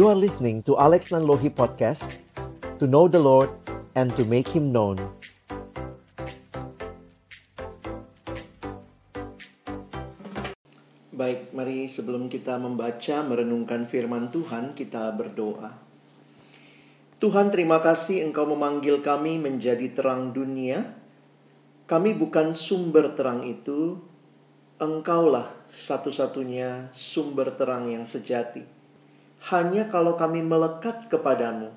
You are listening to Alex Nanlohi Podcast To know the Lord and to make Him known Baik, mari sebelum kita membaca merenungkan firman Tuhan, kita berdoa. Tuhan, terima kasih Engkau memanggil kami menjadi terang dunia. Kami bukan sumber terang itu, Engkaulah satu-satunya sumber terang yang sejati. Hanya kalau kami melekat kepadamu,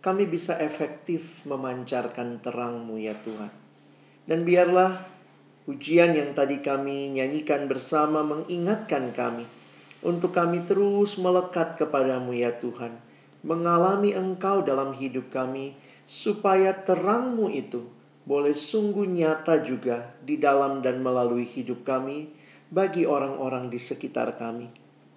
kami bisa efektif memancarkan terangmu ya Tuhan. Dan biarlah Pujian yang tadi kami nyanyikan bersama mengingatkan kami untuk kami terus melekat kepadamu ya Tuhan. Mengalami Engkau dalam hidup kami supaya terangmu itu boleh sungguh nyata juga di dalam dan melalui hidup kami bagi orang-orang di sekitar kami.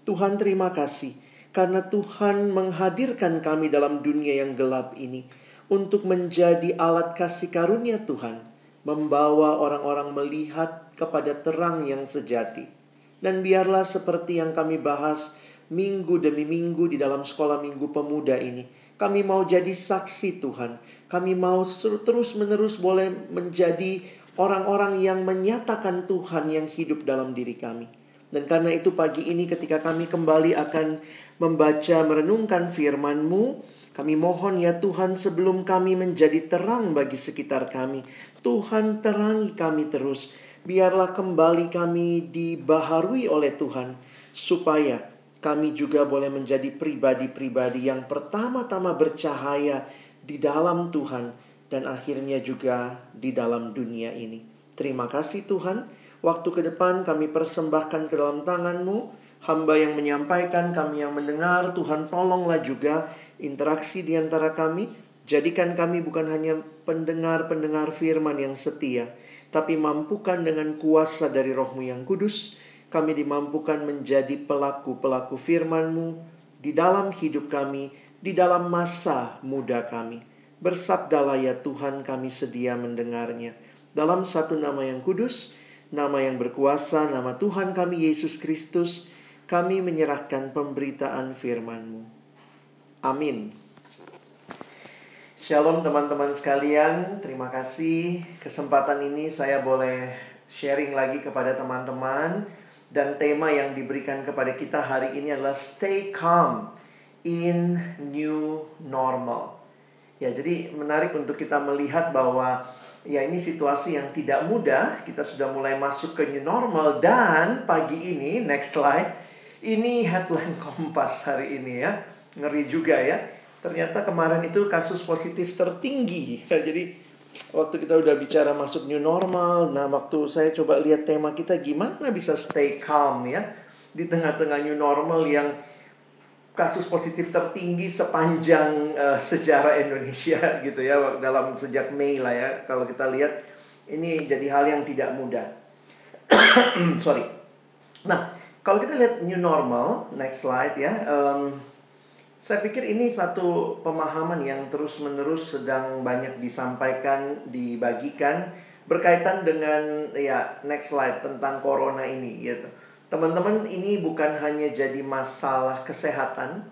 Tuhan terima kasih karena Tuhan menghadirkan kami dalam dunia yang gelap ini untuk menjadi alat kasih karunia Tuhan membawa orang-orang melihat kepada terang yang sejati. Dan biarlah seperti yang kami bahas minggu demi minggu di dalam sekolah minggu pemuda ini. Kami mau jadi saksi Tuhan. Kami mau terus-menerus boleh menjadi orang-orang yang menyatakan Tuhan yang hidup dalam diri kami. Dan karena itu pagi ini ketika kami kembali akan membaca merenungkan firman-Mu, kami mohon ya Tuhan sebelum kami menjadi terang bagi sekitar kami, Tuhan terangi kami terus. Biarlah kembali kami dibaharui oleh Tuhan supaya kami juga boleh menjadi pribadi-pribadi yang pertama-tama bercahaya di dalam Tuhan dan akhirnya juga di dalam dunia ini. Terima kasih Tuhan. Waktu ke depan kami persembahkan ke dalam tangan-Mu. Hamba yang menyampaikan, kami yang mendengar, Tuhan tolonglah juga interaksi di antara kami. Jadikan kami bukan hanya pendengar-pendengar firman yang setia, tapi mampukan dengan kuasa dari rohmu yang kudus, kami dimampukan menjadi pelaku-pelaku firman-Mu di dalam hidup kami, di dalam masa muda kami. Bersabdalah ya Tuhan kami sedia mendengarnya. Dalam satu nama yang kudus, nama yang berkuasa, nama Tuhan kami Yesus Kristus, kami menyerahkan pemberitaan firman-Mu. Amin. Shalom teman-teman sekalian, terima kasih kesempatan ini saya boleh sharing lagi kepada teman-teman dan tema yang diberikan kepada kita hari ini adalah stay calm in new normal. Ya, jadi menarik untuk kita melihat bahwa ya ini situasi yang tidak mudah, kita sudah mulai masuk ke new normal dan pagi ini next slide ini headline Kompas hari ini ya ngeri juga ya. Ternyata kemarin itu kasus positif tertinggi. Jadi waktu kita udah bicara masuk new normal, nah waktu saya coba lihat tema kita gimana bisa stay calm ya di tengah-tengah new normal yang kasus positif tertinggi sepanjang uh, sejarah Indonesia gitu ya dalam sejak Mei lah ya kalau kita lihat ini jadi hal yang tidak mudah. Sorry. Nah, kalau kita lihat new normal, next slide ya. Um, saya pikir ini satu pemahaman yang terus-menerus sedang banyak disampaikan, dibagikan berkaitan dengan ya next slide tentang corona ini gitu. Teman-teman, ini bukan hanya jadi masalah kesehatan,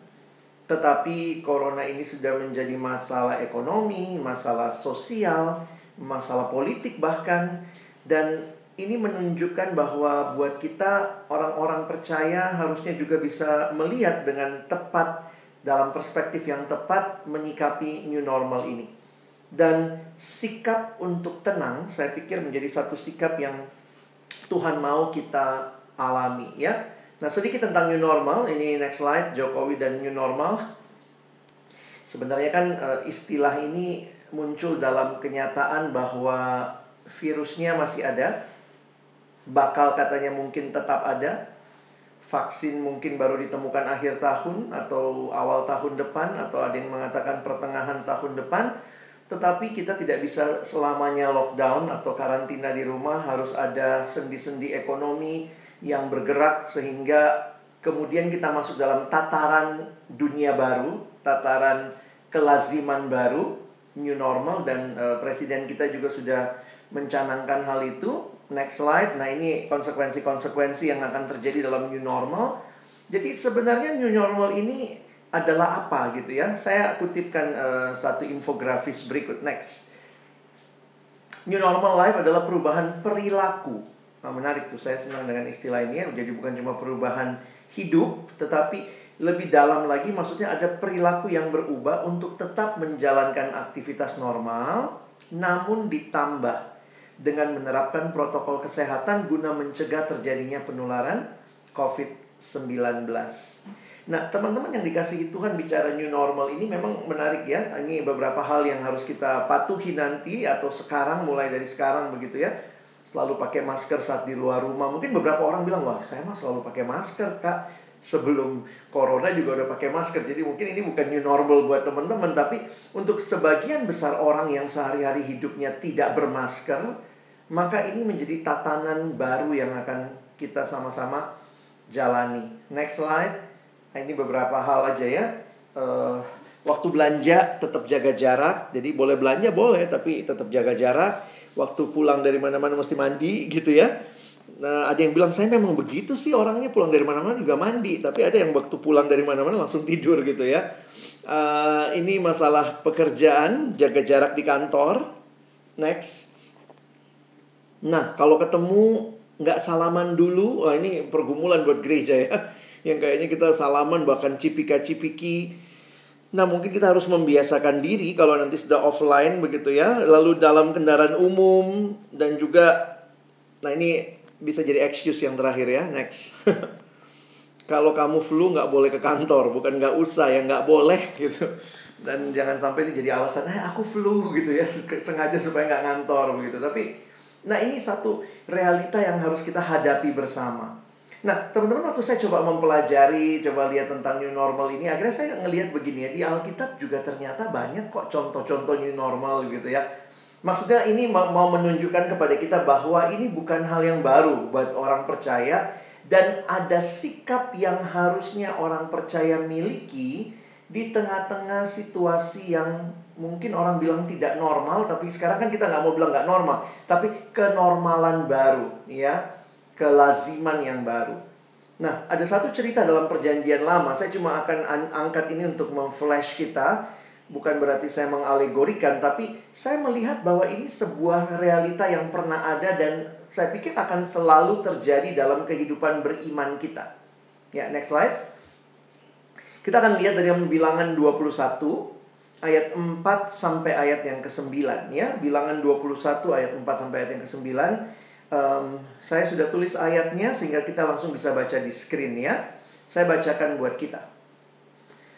tetapi corona ini sudah menjadi masalah ekonomi, masalah sosial, masalah politik bahkan dan ini menunjukkan bahwa buat kita orang-orang percaya harusnya juga bisa melihat dengan tepat dalam perspektif yang tepat menyikapi new normal ini. Dan sikap untuk tenang saya pikir menjadi satu sikap yang Tuhan mau kita alami ya. Nah, sedikit tentang new normal. Ini next slide Jokowi dan new normal. Sebenarnya kan eh, istilah ini muncul dalam kenyataan bahwa virusnya masih ada. Bakal katanya mungkin tetap ada, vaksin mungkin baru ditemukan akhir tahun atau awal tahun depan atau ada yang mengatakan pertengahan tahun depan tetapi kita tidak bisa selamanya lockdown atau karantina di rumah harus ada sendi-sendi ekonomi yang bergerak sehingga kemudian kita masuk dalam tataran dunia baru, tataran kelaziman baru, new normal dan uh, presiden kita juga sudah mencanangkan hal itu Next slide. Nah, ini konsekuensi-konsekuensi yang akan terjadi dalam new normal. Jadi sebenarnya new normal ini adalah apa gitu ya. Saya kutipkan uh, satu infografis berikut next. New normal life adalah perubahan perilaku. Nah, menarik tuh, saya senang dengan istilah ini ya. Jadi bukan cuma perubahan hidup, tetapi lebih dalam lagi maksudnya ada perilaku yang berubah untuk tetap menjalankan aktivitas normal, namun ditambah dengan menerapkan protokol kesehatan guna mencegah terjadinya penularan COVID-19. Nah, teman-teman yang dikasihi Tuhan bicara new normal ini memang menarik ya. Ini beberapa hal yang harus kita patuhi nanti atau sekarang mulai dari sekarang begitu ya. Selalu pakai masker saat di luar rumah. Mungkin beberapa orang bilang, "Wah, saya mah selalu pakai masker, Kak." Sebelum corona juga udah pakai masker. Jadi mungkin ini bukan new normal buat teman-teman, tapi untuk sebagian besar orang yang sehari-hari hidupnya tidak bermasker, maka ini menjadi tatanan baru yang akan kita sama-sama jalani. Next slide. Nah, ini beberapa hal aja ya. Uh, waktu belanja tetap jaga jarak. Jadi boleh belanja boleh, tapi tetap jaga jarak. Waktu pulang dari mana-mana mesti mandi gitu ya. Nah, ada yang bilang saya memang begitu sih orangnya pulang dari mana-mana juga mandi, tapi ada yang waktu pulang dari mana-mana langsung tidur gitu ya. Uh, ini masalah pekerjaan, jaga jarak di kantor. Next. Nah, kalau ketemu nggak salaman dulu, wah ini pergumulan buat gereja ya. Yang kayaknya kita salaman bahkan cipika-cipiki. Nah, mungkin kita harus membiasakan diri kalau nanti sudah offline begitu ya. Lalu dalam kendaraan umum dan juga nah ini bisa jadi excuse yang terakhir ya. Next. kalau kamu flu nggak boleh ke kantor, bukan nggak usah ya nggak boleh gitu. Dan jangan sampai ini jadi alasan, eh aku flu gitu ya, sengaja supaya nggak ngantor begitu. Tapi Nah, ini satu realita yang harus kita hadapi bersama. Nah, teman-teman waktu saya coba mempelajari, coba lihat tentang new normal ini, akhirnya saya ngelihat begini ya, di Alkitab juga ternyata banyak kok contoh-contoh new normal gitu ya. Maksudnya ini mau menunjukkan kepada kita bahwa ini bukan hal yang baru buat orang percaya dan ada sikap yang harusnya orang percaya miliki di tengah-tengah situasi yang mungkin orang bilang tidak normal tapi sekarang kan kita nggak mau bilang nggak normal tapi kenormalan baru ya kelaziman yang baru. Nah ada satu cerita dalam perjanjian lama. Saya cuma akan angkat ini untuk memflash kita. Bukan berarti saya mengalegorikan tapi saya melihat bahwa ini sebuah realita yang pernah ada dan saya pikir akan selalu terjadi dalam kehidupan beriman kita. Ya next slide. Kita akan lihat dari bilangan 21 ayat 4 sampai ayat yang ke-9 ya. Bilangan 21 ayat 4 sampai ayat yang ke-9. Um, saya sudah tulis ayatnya sehingga kita langsung bisa baca di screen ya. Saya bacakan buat kita.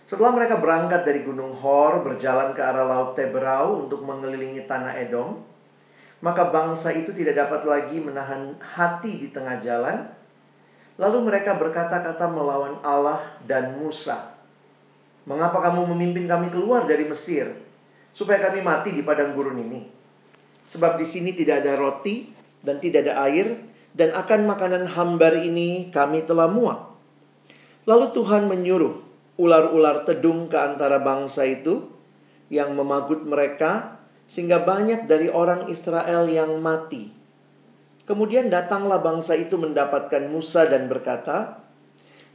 Setelah mereka berangkat dari Gunung Hor berjalan ke arah Laut Teberau untuk mengelilingi tanah Edom, maka bangsa itu tidak dapat lagi menahan hati di tengah jalan. Lalu mereka berkata-kata melawan Allah dan Musa. Mengapa kamu memimpin kami keluar dari Mesir? Supaya kami mati di padang gurun ini. Sebab di sini tidak ada roti dan tidak ada air, dan akan makanan hambar ini kami telah muak. Lalu Tuhan menyuruh ular-ular tedung ke antara bangsa itu yang memagut mereka, sehingga banyak dari orang Israel yang mati. Kemudian datanglah bangsa itu mendapatkan Musa dan berkata,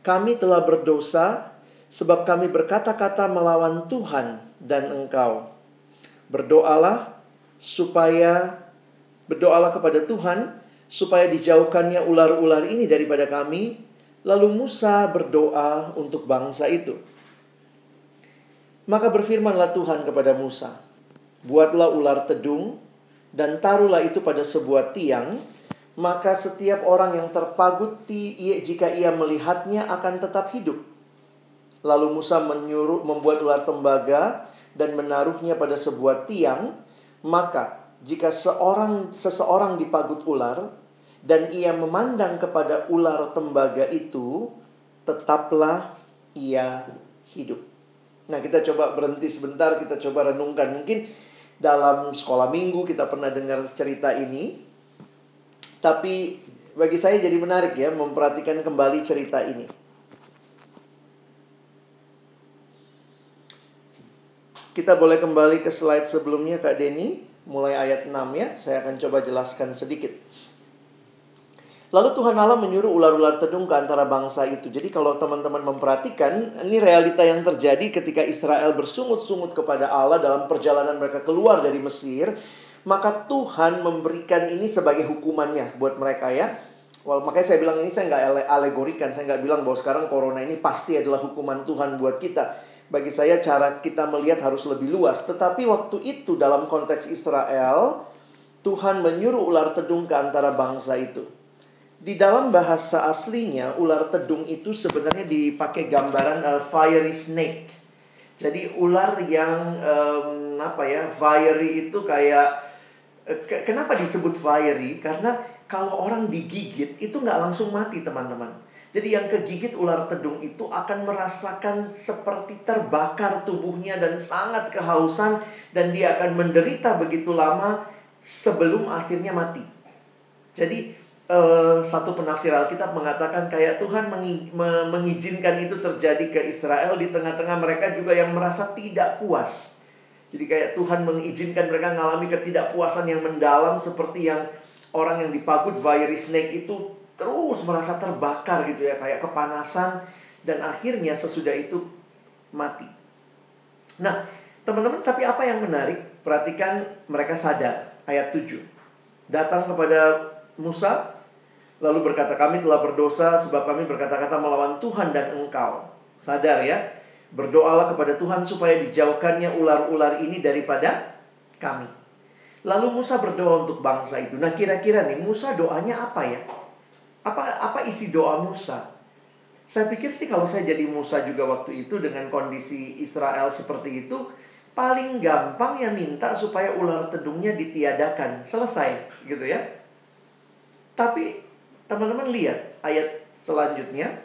"Kami telah berdosa sebab kami berkata-kata melawan Tuhan dan engkau. Berdoalah supaya berdoalah kepada Tuhan supaya dijauhkannya ular-ular ini daripada kami. Lalu Musa berdoa untuk bangsa itu. Maka berfirmanlah Tuhan kepada Musa, "Buatlah ular tedung dan taruhlah itu pada sebuah tiang, maka setiap orang yang terpagut jika ia melihatnya akan tetap hidup." Lalu Musa menyuruh membuat ular tembaga dan menaruhnya pada sebuah tiang, maka jika seorang seseorang dipagut ular dan ia memandang kepada ular tembaga itu, tetaplah ia hidup. Nah, kita coba berhenti sebentar, kita coba renungkan. Mungkin dalam sekolah minggu kita pernah dengar cerita ini. Tapi bagi saya jadi menarik ya memperhatikan kembali cerita ini. Kita boleh kembali ke slide sebelumnya Kak Denny Mulai ayat 6 ya Saya akan coba jelaskan sedikit Lalu Tuhan Allah menyuruh ular-ular tedung ke antara bangsa itu. Jadi kalau teman-teman memperhatikan, ini realita yang terjadi ketika Israel bersungut-sungut kepada Allah dalam perjalanan mereka keluar dari Mesir. Maka Tuhan memberikan ini sebagai hukumannya buat mereka ya. Well, makanya saya bilang ini saya nggak alegorikan, saya nggak bilang bahwa sekarang corona ini pasti adalah hukuman Tuhan buat kita. Bagi saya cara kita melihat harus lebih luas. Tetapi waktu itu dalam konteks Israel, Tuhan menyuruh ular tedung ke antara bangsa itu. Di dalam bahasa aslinya, ular tedung itu sebenarnya dipakai gambaran uh, fiery snake. Jadi ular yang um, apa ya, fiery itu kayak ke kenapa disebut fiery? Karena kalau orang digigit itu nggak langsung mati teman-teman. Jadi yang kegigit ular tedung itu akan merasakan seperti terbakar tubuhnya dan sangat kehausan dan dia akan menderita begitu lama sebelum akhirnya mati. Jadi uh, satu penafsir Alkitab mengatakan kayak Tuhan mengizinkan itu terjadi ke Israel di tengah-tengah mereka juga yang merasa tidak puas. Jadi kayak Tuhan mengizinkan mereka mengalami ketidakpuasan yang mendalam seperti yang orang yang dipagut fiery snake itu terus merasa terbakar gitu ya kayak kepanasan dan akhirnya sesudah itu mati. Nah, teman-teman tapi apa yang menarik? Perhatikan mereka sadar ayat 7. Datang kepada Musa Lalu berkata kami telah berdosa sebab kami berkata-kata melawan Tuhan dan engkau. Sadar ya. Berdoalah kepada Tuhan supaya dijauhkannya ular-ular ini daripada kami. Lalu Musa berdoa untuk bangsa itu. Nah kira-kira nih Musa doanya apa ya? Apa apa isi doa Musa? Saya pikir sih kalau saya jadi Musa juga waktu itu dengan kondisi Israel seperti itu, paling gampang ya minta supaya ular tedungnya ditiadakan. Selesai gitu ya. Tapi Teman-teman lihat ayat selanjutnya.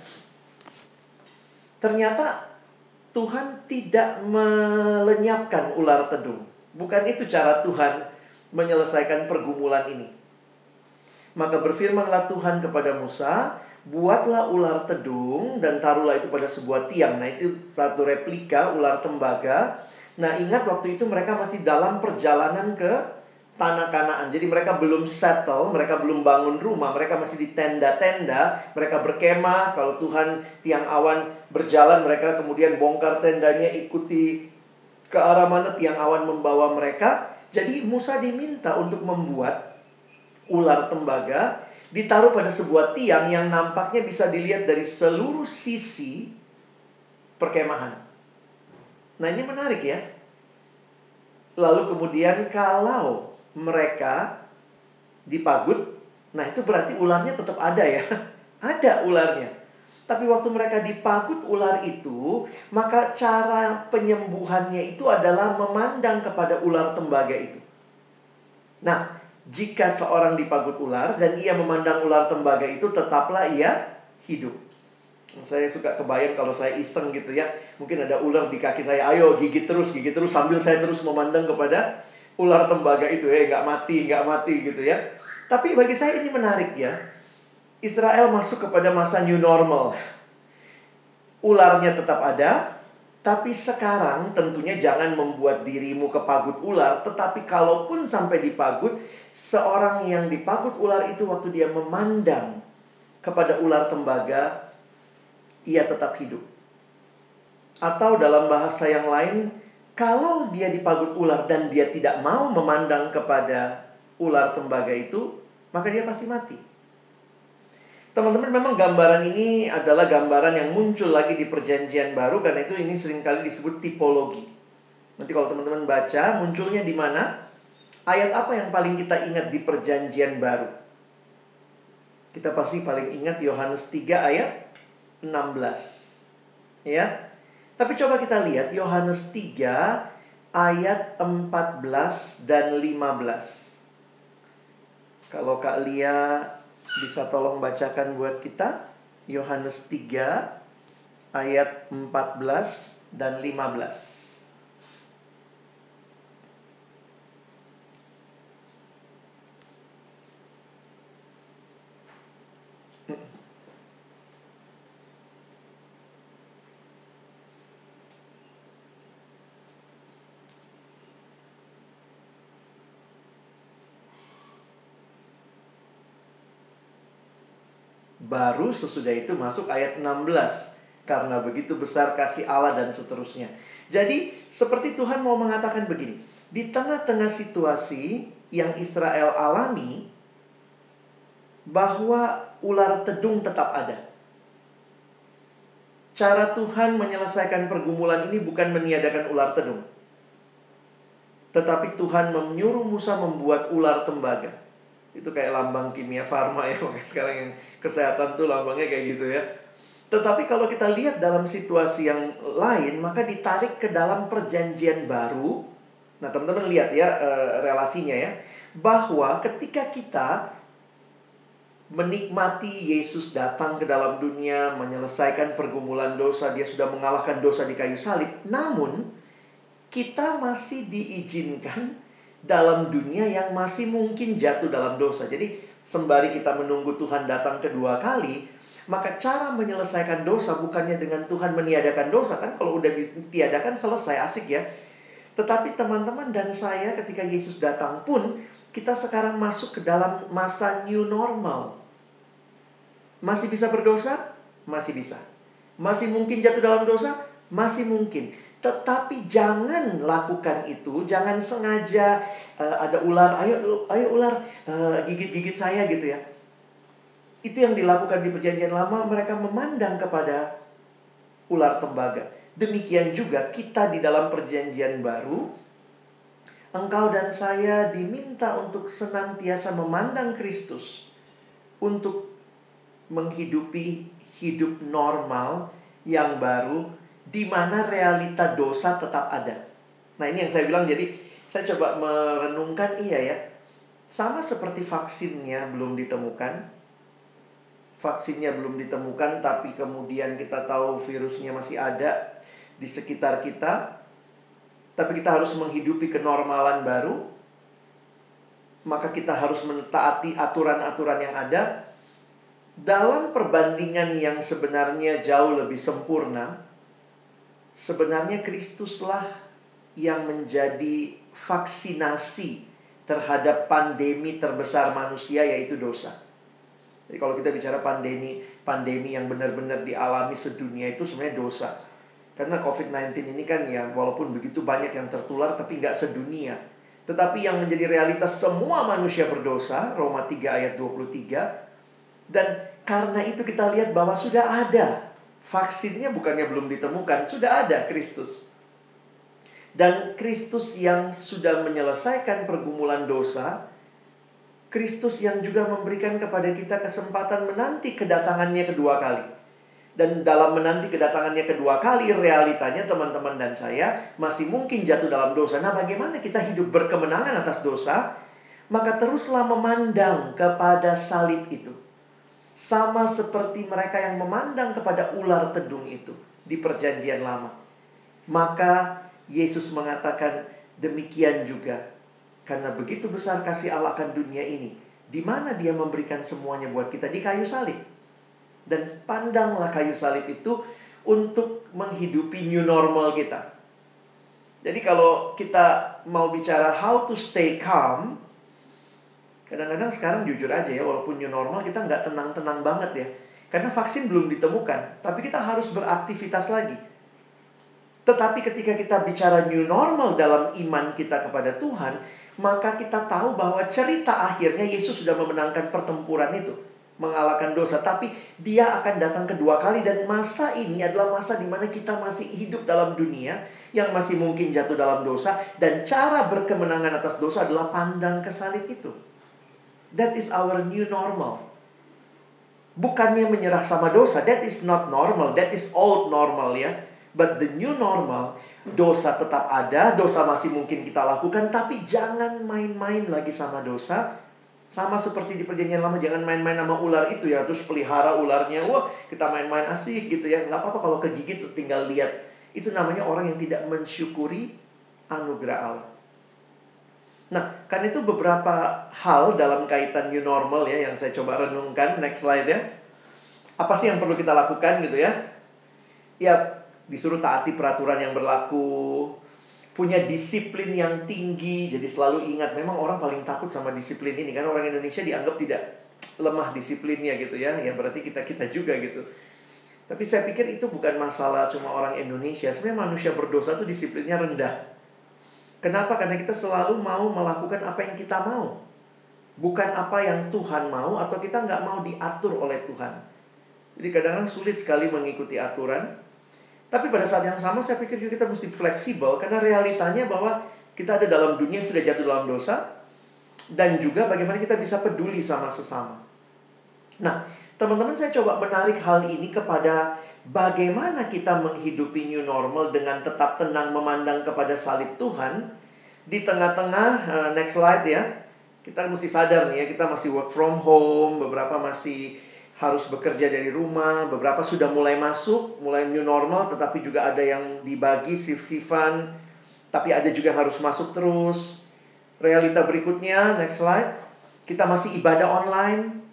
Ternyata Tuhan tidak melenyapkan ular tedung. Bukan itu cara Tuhan menyelesaikan pergumulan ini. Maka berfirmanlah Tuhan kepada Musa, buatlah ular tedung dan taruhlah itu pada sebuah tiang. Nah, itu satu replika ular tembaga. Nah, ingat waktu itu mereka masih dalam perjalanan ke tanah kanaan. Jadi mereka belum settle, mereka belum bangun rumah, mereka masih di tenda-tenda, mereka berkemah. Kalau Tuhan tiang awan berjalan, mereka kemudian bongkar tendanya, ikuti ke arah mana tiang awan membawa mereka. Jadi Musa diminta untuk membuat ular tembaga ditaruh pada sebuah tiang yang nampaknya bisa dilihat dari seluruh sisi perkemahan. Nah, ini menarik ya. Lalu kemudian kalau mereka dipagut, nah itu berarti ularnya tetap ada ya. ada ularnya. Tapi waktu mereka dipagut ular itu, maka cara penyembuhannya itu adalah memandang kepada ular tembaga itu. Nah, jika seorang dipagut ular dan ia memandang ular tembaga itu, tetaplah ia hidup. Saya suka kebayang kalau saya iseng gitu ya. Mungkin ada ular di kaki saya, ayo gigit terus, gigit terus sambil saya terus memandang kepada ular tembaga itu ya nggak mati nggak mati gitu ya tapi bagi saya ini menarik ya Israel masuk kepada masa new normal ularnya tetap ada tapi sekarang tentunya jangan membuat dirimu kepagut ular tetapi kalaupun sampai dipagut seorang yang dipagut ular itu waktu dia memandang kepada ular tembaga ia tetap hidup atau dalam bahasa yang lain kalau dia dipagut ular dan dia tidak mau memandang kepada ular tembaga itu, maka dia pasti mati. Teman-teman, memang gambaran ini adalah gambaran yang muncul lagi di perjanjian baru karena itu ini sering kali disebut tipologi. Nanti kalau teman-teman baca, munculnya di mana? Ayat apa yang paling kita ingat di perjanjian baru? Kita pasti paling ingat Yohanes 3 ayat 16. Ya, tapi coba kita lihat Yohanes 3 ayat 14 dan 15. Kalau Kak Lia bisa tolong bacakan buat kita Yohanes 3 ayat 14 dan 15. Baru sesudah itu masuk ayat 16. Karena begitu besar kasih Allah dan seterusnya. Jadi seperti Tuhan mau mengatakan begini. Di tengah-tengah situasi yang Israel alami, bahwa ular tedung tetap ada. Cara Tuhan menyelesaikan pergumulan ini bukan meniadakan ular tedung. Tetapi Tuhan menyuruh Musa membuat ular tembaga. Itu kayak lambang kimia farma ya. Makanya sekarang yang kesehatan tuh lambangnya kayak gitu ya. Tetapi kalau kita lihat dalam situasi yang lain, maka ditarik ke dalam perjanjian baru. Nah, teman-teman lihat ya eh, relasinya ya. Bahwa ketika kita menikmati Yesus datang ke dalam dunia, menyelesaikan pergumulan dosa, dia sudah mengalahkan dosa di kayu salib. Namun, kita masih diizinkan dalam dunia yang masih mungkin jatuh dalam dosa. Jadi, sembari kita menunggu Tuhan datang kedua kali, maka cara menyelesaikan dosa bukannya dengan Tuhan meniadakan dosa kan kalau udah ditiadakan selesai asik ya. Tetapi teman-teman dan saya ketika Yesus datang pun kita sekarang masuk ke dalam masa new normal. Masih bisa berdosa? Masih bisa. Masih mungkin jatuh dalam dosa? Masih mungkin. Tetapi jangan lakukan itu, jangan sengaja uh, ada ular, ayo ayo ular uh, gigit-gigit saya gitu ya. Itu yang dilakukan di perjanjian lama, mereka memandang kepada ular tembaga. Demikian juga kita di dalam perjanjian baru engkau dan saya diminta untuk senantiasa memandang Kristus untuk menghidupi hidup normal yang baru di mana realita dosa tetap ada. Nah, ini yang saya bilang jadi saya coba merenungkan iya ya. Sama seperti vaksinnya belum ditemukan. Vaksinnya belum ditemukan tapi kemudian kita tahu virusnya masih ada di sekitar kita tapi kita harus menghidupi kenormalan baru, maka kita harus mentaati aturan-aturan yang ada. Dalam perbandingan yang sebenarnya jauh lebih sempurna, sebenarnya Kristuslah yang menjadi vaksinasi terhadap pandemi terbesar manusia yaitu dosa. Jadi kalau kita bicara pandemi pandemi yang benar-benar dialami sedunia itu sebenarnya dosa. Karena COVID-19 ini kan ya walaupun begitu banyak yang tertular tapi nggak sedunia. Tetapi yang menjadi realitas semua manusia berdosa, Roma 3 ayat 23. Dan karena itu kita lihat bahwa sudah ada. Vaksinnya bukannya belum ditemukan, sudah ada Kristus. Dan Kristus yang sudah menyelesaikan pergumulan dosa, Kristus yang juga memberikan kepada kita kesempatan menanti kedatangannya kedua kali. Dan dalam menanti kedatangannya kedua kali, realitanya teman-teman dan saya masih mungkin jatuh dalam dosa. Nah, bagaimana kita hidup berkemenangan atas dosa? Maka teruslah memandang kepada salib itu. Sama seperti mereka yang memandang kepada ular tedung itu di perjanjian lama. Maka Yesus mengatakan demikian juga. Karena begitu besar kasih Allah akan dunia ini. Di mana dia memberikan semuanya buat kita di kayu salib. Dan pandanglah kayu salib itu untuk menghidupi new normal kita. Jadi kalau kita mau bicara how to stay calm, kadang-kadang sekarang jujur aja ya, walaupun new normal kita nggak tenang-tenang banget ya. Karena vaksin belum ditemukan, tapi kita harus beraktivitas lagi. Tetapi ketika kita bicara new normal dalam iman kita kepada Tuhan, maka kita tahu bahwa cerita akhirnya Yesus sudah memenangkan pertempuran itu mengalahkan dosa, tapi dia akan datang kedua kali dan masa ini adalah masa di mana kita masih hidup dalam dunia yang masih mungkin jatuh dalam dosa dan cara berkemenangan atas dosa adalah pandang ke salib itu. That is our new normal. Bukannya menyerah sama dosa, that is not normal, that is old normal ya. But the new normal, dosa tetap ada, dosa masih mungkin kita lakukan, tapi jangan main-main lagi sama dosa sama seperti di perjanjian lama jangan main-main sama ular itu ya terus pelihara ularnya wah kita main-main asik gitu ya nggak apa-apa kalau kegigit tinggal lihat itu namanya orang yang tidak mensyukuri anugerah Allah. Nah, kan itu beberapa hal dalam kaitan new normal ya yang saya coba renungkan. Next slide ya. Apa sih yang perlu kita lakukan gitu ya? Ya, disuruh taati peraturan yang berlaku, punya disiplin yang tinggi. Jadi selalu ingat, memang orang paling takut sama disiplin ini. Karena orang Indonesia dianggap tidak lemah disiplinnya gitu ya. Ya berarti kita-kita juga gitu. Tapi saya pikir itu bukan masalah cuma orang Indonesia. Sebenarnya manusia berdosa itu disiplinnya rendah. Kenapa? Karena kita selalu mau melakukan apa yang kita mau. Bukan apa yang Tuhan mau atau kita nggak mau diatur oleh Tuhan. Jadi kadang-kadang sulit sekali mengikuti aturan. Tapi pada saat yang sama saya pikir juga kita mesti fleksibel karena realitanya bahwa kita ada dalam dunia yang sudah jatuh dalam dosa dan juga bagaimana kita bisa peduli sama sesama. Nah, teman-teman saya coba menarik hal ini kepada bagaimana kita menghidupi new normal dengan tetap tenang memandang kepada salib Tuhan di tengah-tengah uh, next slide ya. Kita mesti sadar nih ya, kita masih work from home, beberapa masih harus bekerja dari rumah, beberapa sudah mulai masuk, mulai new normal, tetapi juga ada yang dibagi shift-shiftan, tapi ada juga yang harus masuk terus. Realita berikutnya, next slide, kita masih ibadah online,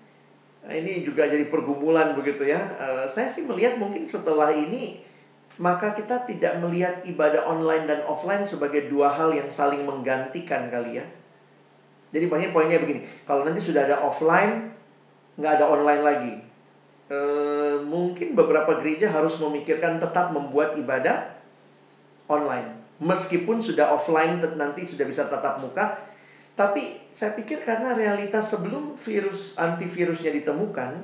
ini juga jadi pergumulan begitu ya. Uh, saya sih melihat mungkin setelah ini maka kita tidak melihat ibadah online dan offline sebagai dua hal yang saling menggantikan kali ya. Jadi banyak poinnya begini. Kalau nanti sudah ada offline, nggak ada online lagi. E, mungkin beberapa gereja harus memikirkan tetap membuat ibadah online. Meskipun sudah offline nanti sudah bisa tatap muka, tapi saya pikir karena realitas sebelum virus antivirusnya ditemukan,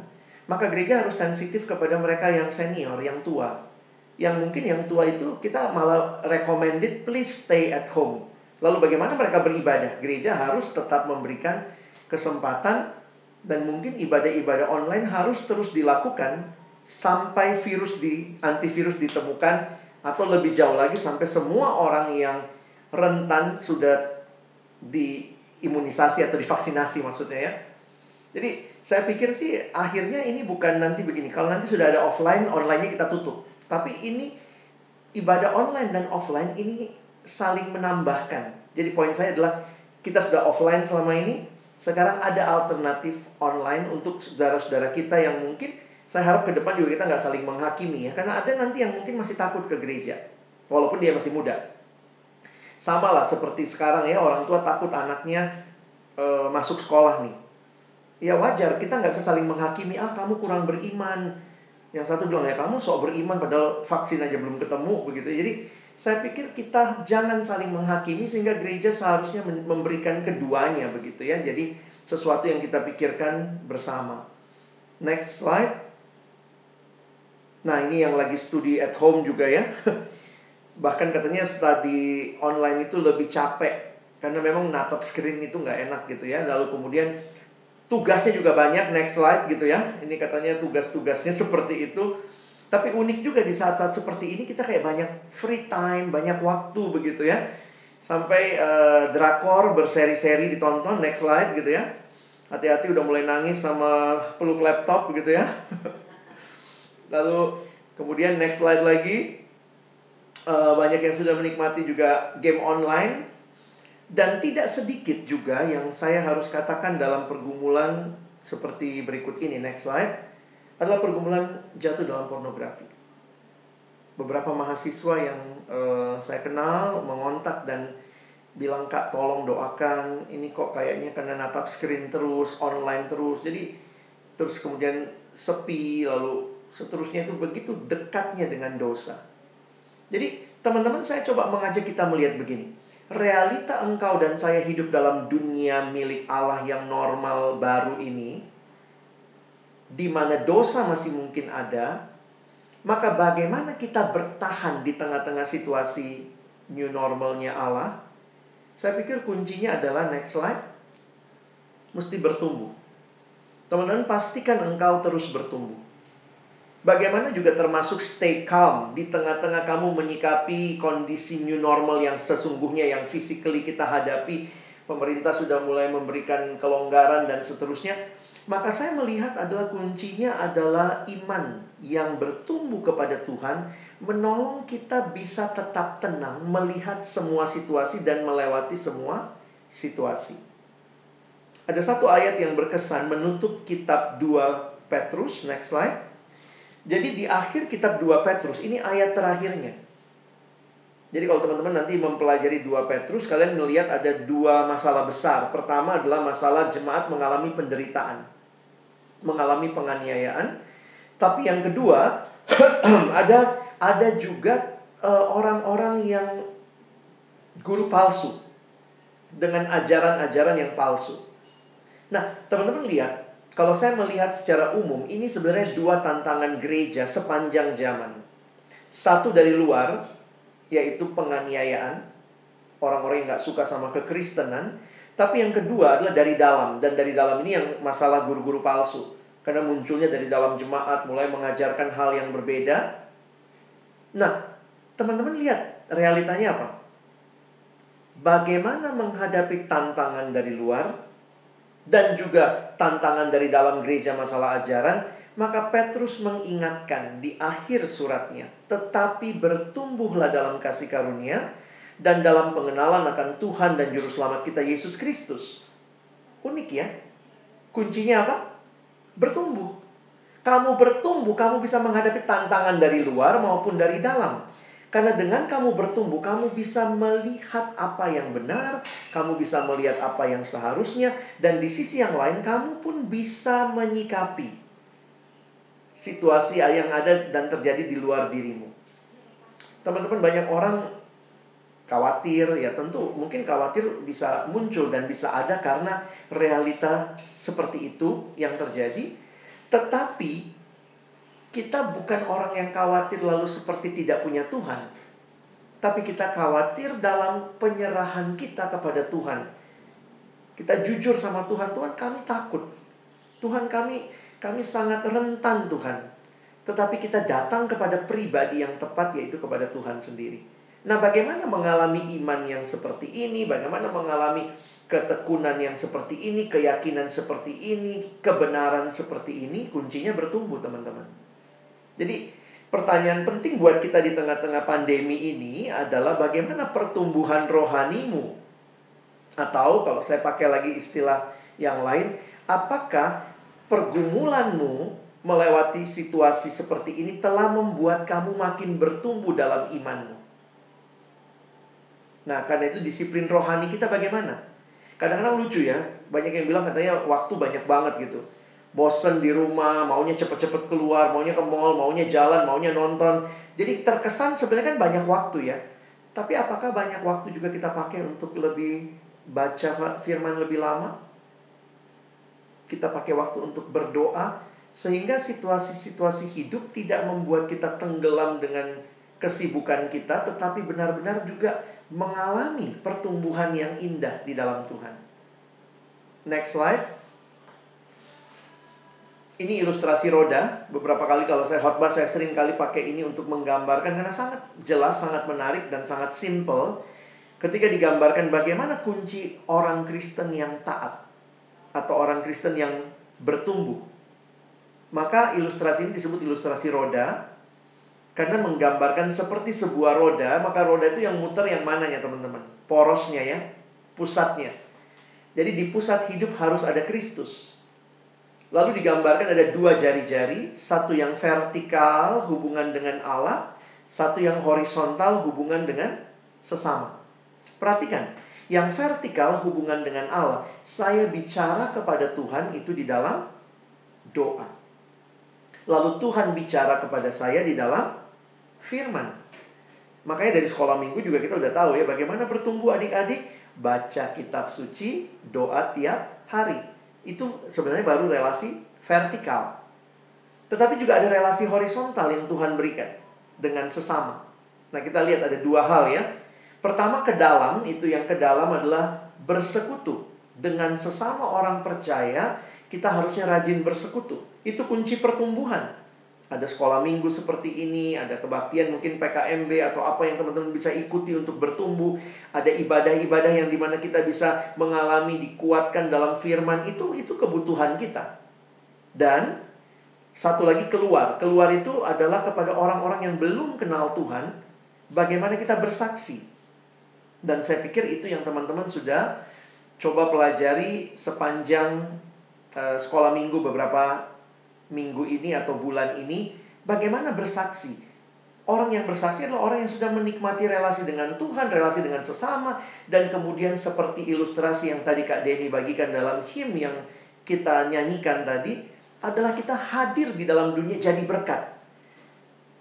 maka gereja harus sensitif kepada mereka yang senior, yang tua. Yang mungkin yang tua itu kita malah recommended please stay at home. Lalu bagaimana mereka beribadah? Gereja harus tetap memberikan kesempatan dan mungkin ibadah-ibadah online harus terus dilakukan sampai virus di antivirus ditemukan atau lebih jauh lagi sampai semua orang yang rentan sudah di imunisasi atau divaksinasi maksudnya ya. Jadi saya pikir sih akhirnya ini bukan nanti begini. Kalau nanti sudah ada offline, online-nya kita tutup. Tapi ini ibadah online dan offline ini saling menambahkan. Jadi poin saya adalah kita sudah offline selama ini, sekarang ada alternatif online untuk saudara-saudara kita yang mungkin saya harap ke depan juga kita nggak saling menghakimi ya. Karena ada nanti yang mungkin masih takut ke gereja. Walaupun dia masih muda. Sama lah seperti sekarang ya orang tua takut anaknya e, masuk sekolah nih. Ya wajar, kita nggak bisa saling menghakimi, ah kamu kurang beriman. Yang satu bilang ya kamu sok beriman padahal vaksin aja belum ketemu begitu. Jadi saya pikir kita jangan saling menghakimi sehingga gereja seharusnya memberikan keduanya begitu ya. Jadi sesuatu yang kita pikirkan bersama. Next slide. Nah, ini yang lagi studi at home juga ya. bahkan katanya studi online itu lebih capek karena memang natap screen itu nggak enak gitu ya. Lalu kemudian tugasnya juga banyak next slide gitu ya. Ini katanya tugas-tugasnya seperti itu. Tapi unik juga di saat-saat seperti ini kita kayak banyak free time banyak waktu begitu ya. Sampai uh, drakor berseri-seri ditonton next slide gitu ya. Hati-hati udah mulai nangis sama peluk laptop begitu ya. Lalu kemudian next slide lagi uh, banyak yang sudah menikmati juga game online. Dan tidak sedikit juga yang saya harus katakan dalam pergumulan seperti berikut ini next slide adalah pergumulan jatuh dalam pornografi. Beberapa mahasiswa yang uh, saya kenal mengontak dan bilang kak tolong doakan ini kok kayaknya karena natap screen terus online terus. Jadi terus kemudian sepi lalu seterusnya itu begitu dekatnya dengan dosa jadi teman-teman saya coba mengajak kita melihat begini. Realita engkau dan saya hidup dalam dunia milik Allah yang normal baru ini, di mana dosa masih mungkin ada, maka bagaimana kita bertahan di tengah-tengah situasi new normalnya Allah? Saya pikir kuncinya adalah next slide, mesti bertumbuh. Teman-teman pastikan engkau terus bertumbuh. Bagaimana juga termasuk stay calm di tengah-tengah kamu menyikapi kondisi new normal yang sesungguhnya yang physically kita hadapi. Pemerintah sudah mulai memberikan kelonggaran dan seterusnya. Maka saya melihat adalah kuncinya adalah iman yang bertumbuh kepada Tuhan menolong kita bisa tetap tenang melihat semua situasi dan melewati semua situasi. Ada satu ayat yang berkesan menutup kitab 2 Petrus, next slide. Jadi di akhir kitab 2 Petrus, ini ayat terakhirnya. Jadi kalau teman-teman nanti mempelajari 2 Petrus, kalian melihat ada dua masalah besar. Pertama adalah masalah jemaat mengalami penderitaan. mengalami penganiayaan. Tapi yang kedua, ada ada juga eh, orang-orang uh, yang guru palsu dengan ajaran-ajaran yang palsu. Nah, teman-teman lihat, kalau saya melihat secara umum, ini sebenarnya dua tantangan gereja sepanjang zaman. Satu dari luar, yaitu penganiayaan, orang-orang yang nggak suka sama kekristenan. Tapi yang kedua adalah dari dalam, dan dari dalam ini yang masalah guru-guru palsu. Karena munculnya dari dalam jemaat, mulai mengajarkan hal yang berbeda. Nah, teman-teman lihat realitanya apa? Bagaimana menghadapi tantangan dari luar dan juga tantangan dari dalam gereja masalah ajaran, maka Petrus mengingatkan di akhir suratnya, tetapi bertumbuhlah dalam kasih karunia dan dalam pengenalan akan Tuhan dan juru selamat kita Yesus Kristus. Unik ya. Kuncinya apa? Bertumbuh. Kamu bertumbuh, kamu bisa menghadapi tantangan dari luar maupun dari dalam. Karena dengan kamu bertumbuh, kamu bisa melihat apa yang benar, kamu bisa melihat apa yang seharusnya, dan di sisi yang lain, kamu pun bisa menyikapi situasi yang ada dan terjadi di luar dirimu. Teman-teman, banyak orang khawatir, ya tentu mungkin khawatir bisa muncul dan bisa ada karena realita seperti itu yang terjadi, tetapi kita bukan orang yang khawatir lalu seperti tidak punya Tuhan. Tapi kita khawatir dalam penyerahan kita kepada Tuhan. Kita jujur sama Tuhan, Tuhan kami takut. Tuhan kami kami sangat rentan Tuhan. Tetapi kita datang kepada pribadi yang tepat yaitu kepada Tuhan sendiri. Nah, bagaimana mengalami iman yang seperti ini? Bagaimana mengalami ketekunan yang seperti ini, keyakinan seperti ini, kebenaran seperti ini? Kuncinya bertumbuh, teman-teman. Jadi pertanyaan penting buat kita di tengah-tengah pandemi ini adalah bagaimana pertumbuhan rohanimu? Atau kalau saya pakai lagi istilah yang lain, apakah pergumulanmu melewati situasi seperti ini telah membuat kamu makin bertumbuh dalam imanmu? Nah, karena itu disiplin rohani kita bagaimana? Kadang-kadang lucu ya, banyak yang bilang katanya waktu banyak banget gitu bosen di rumah, maunya cepet-cepet keluar, maunya ke mall, maunya jalan, maunya nonton. Jadi terkesan sebenarnya kan banyak waktu ya. Tapi apakah banyak waktu juga kita pakai untuk lebih baca firman lebih lama? Kita pakai waktu untuk berdoa sehingga situasi-situasi hidup tidak membuat kita tenggelam dengan kesibukan kita tetapi benar-benar juga mengalami pertumbuhan yang indah di dalam Tuhan. Next slide. Ini ilustrasi roda. Beberapa kali kalau saya khotbah saya sering kali pakai ini untuk menggambarkan karena sangat jelas, sangat menarik dan sangat simple. Ketika digambarkan bagaimana kunci orang Kristen yang taat atau orang Kristen yang bertumbuh. Maka ilustrasi ini disebut ilustrasi roda karena menggambarkan seperti sebuah roda, maka roda itu yang muter yang mana ya teman-teman? Porosnya ya, pusatnya. Jadi di pusat hidup harus ada Kristus. Lalu digambarkan ada dua jari-jari, satu yang vertikal hubungan dengan Allah, satu yang horizontal hubungan dengan sesama. Perhatikan, yang vertikal hubungan dengan Allah, saya bicara kepada Tuhan itu di dalam doa. Lalu Tuhan bicara kepada saya di dalam firman. Makanya dari sekolah minggu juga kita udah tahu ya bagaimana bertumbuh adik-adik baca kitab suci, doa tiap hari itu sebenarnya baru relasi vertikal. Tetapi juga ada relasi horizontal yang Tuhan berikan dengan sesama. Nah, kita lihat ada dua hal ya. Pertama ke dalam, itu yang ke dalam adalah bersekutu dengan sesama orang percaya, kita harusnya rajin bersekutu. Itu kunci pertumbuhan ada sekolah minggu seperti ini, ada kebaktian mungkin PKMB atau apa yang teman-teman bisa ikuti untuk bertumbuh, ada ibadah-ibadah yang di mana kita bisa mengalami dikuatkan dalam firman itu itu kebutuhan kita. Dan satu lagi keluar, keluar itu adalah kepada orang-orang yang belum kenal Tuhan, bagaimana kita bersaksi. Dan saya pikir itu yang teman-teman sudah coba pelajari sepanjang uh, sekolah minggu beberapa minggu ini atau bulan ini bagaimana bersaksi. Orang yang bersaksi adalah orang yang sudah menikmati relasi dengan Tuhan, relasi dengan sesama, dan kemudian seperti ilustrasi yang tadi Kak Denny bagikan dalam him yang kita nyanyikan tadi, adalah kita hadir di dalam dunia jadi berkat.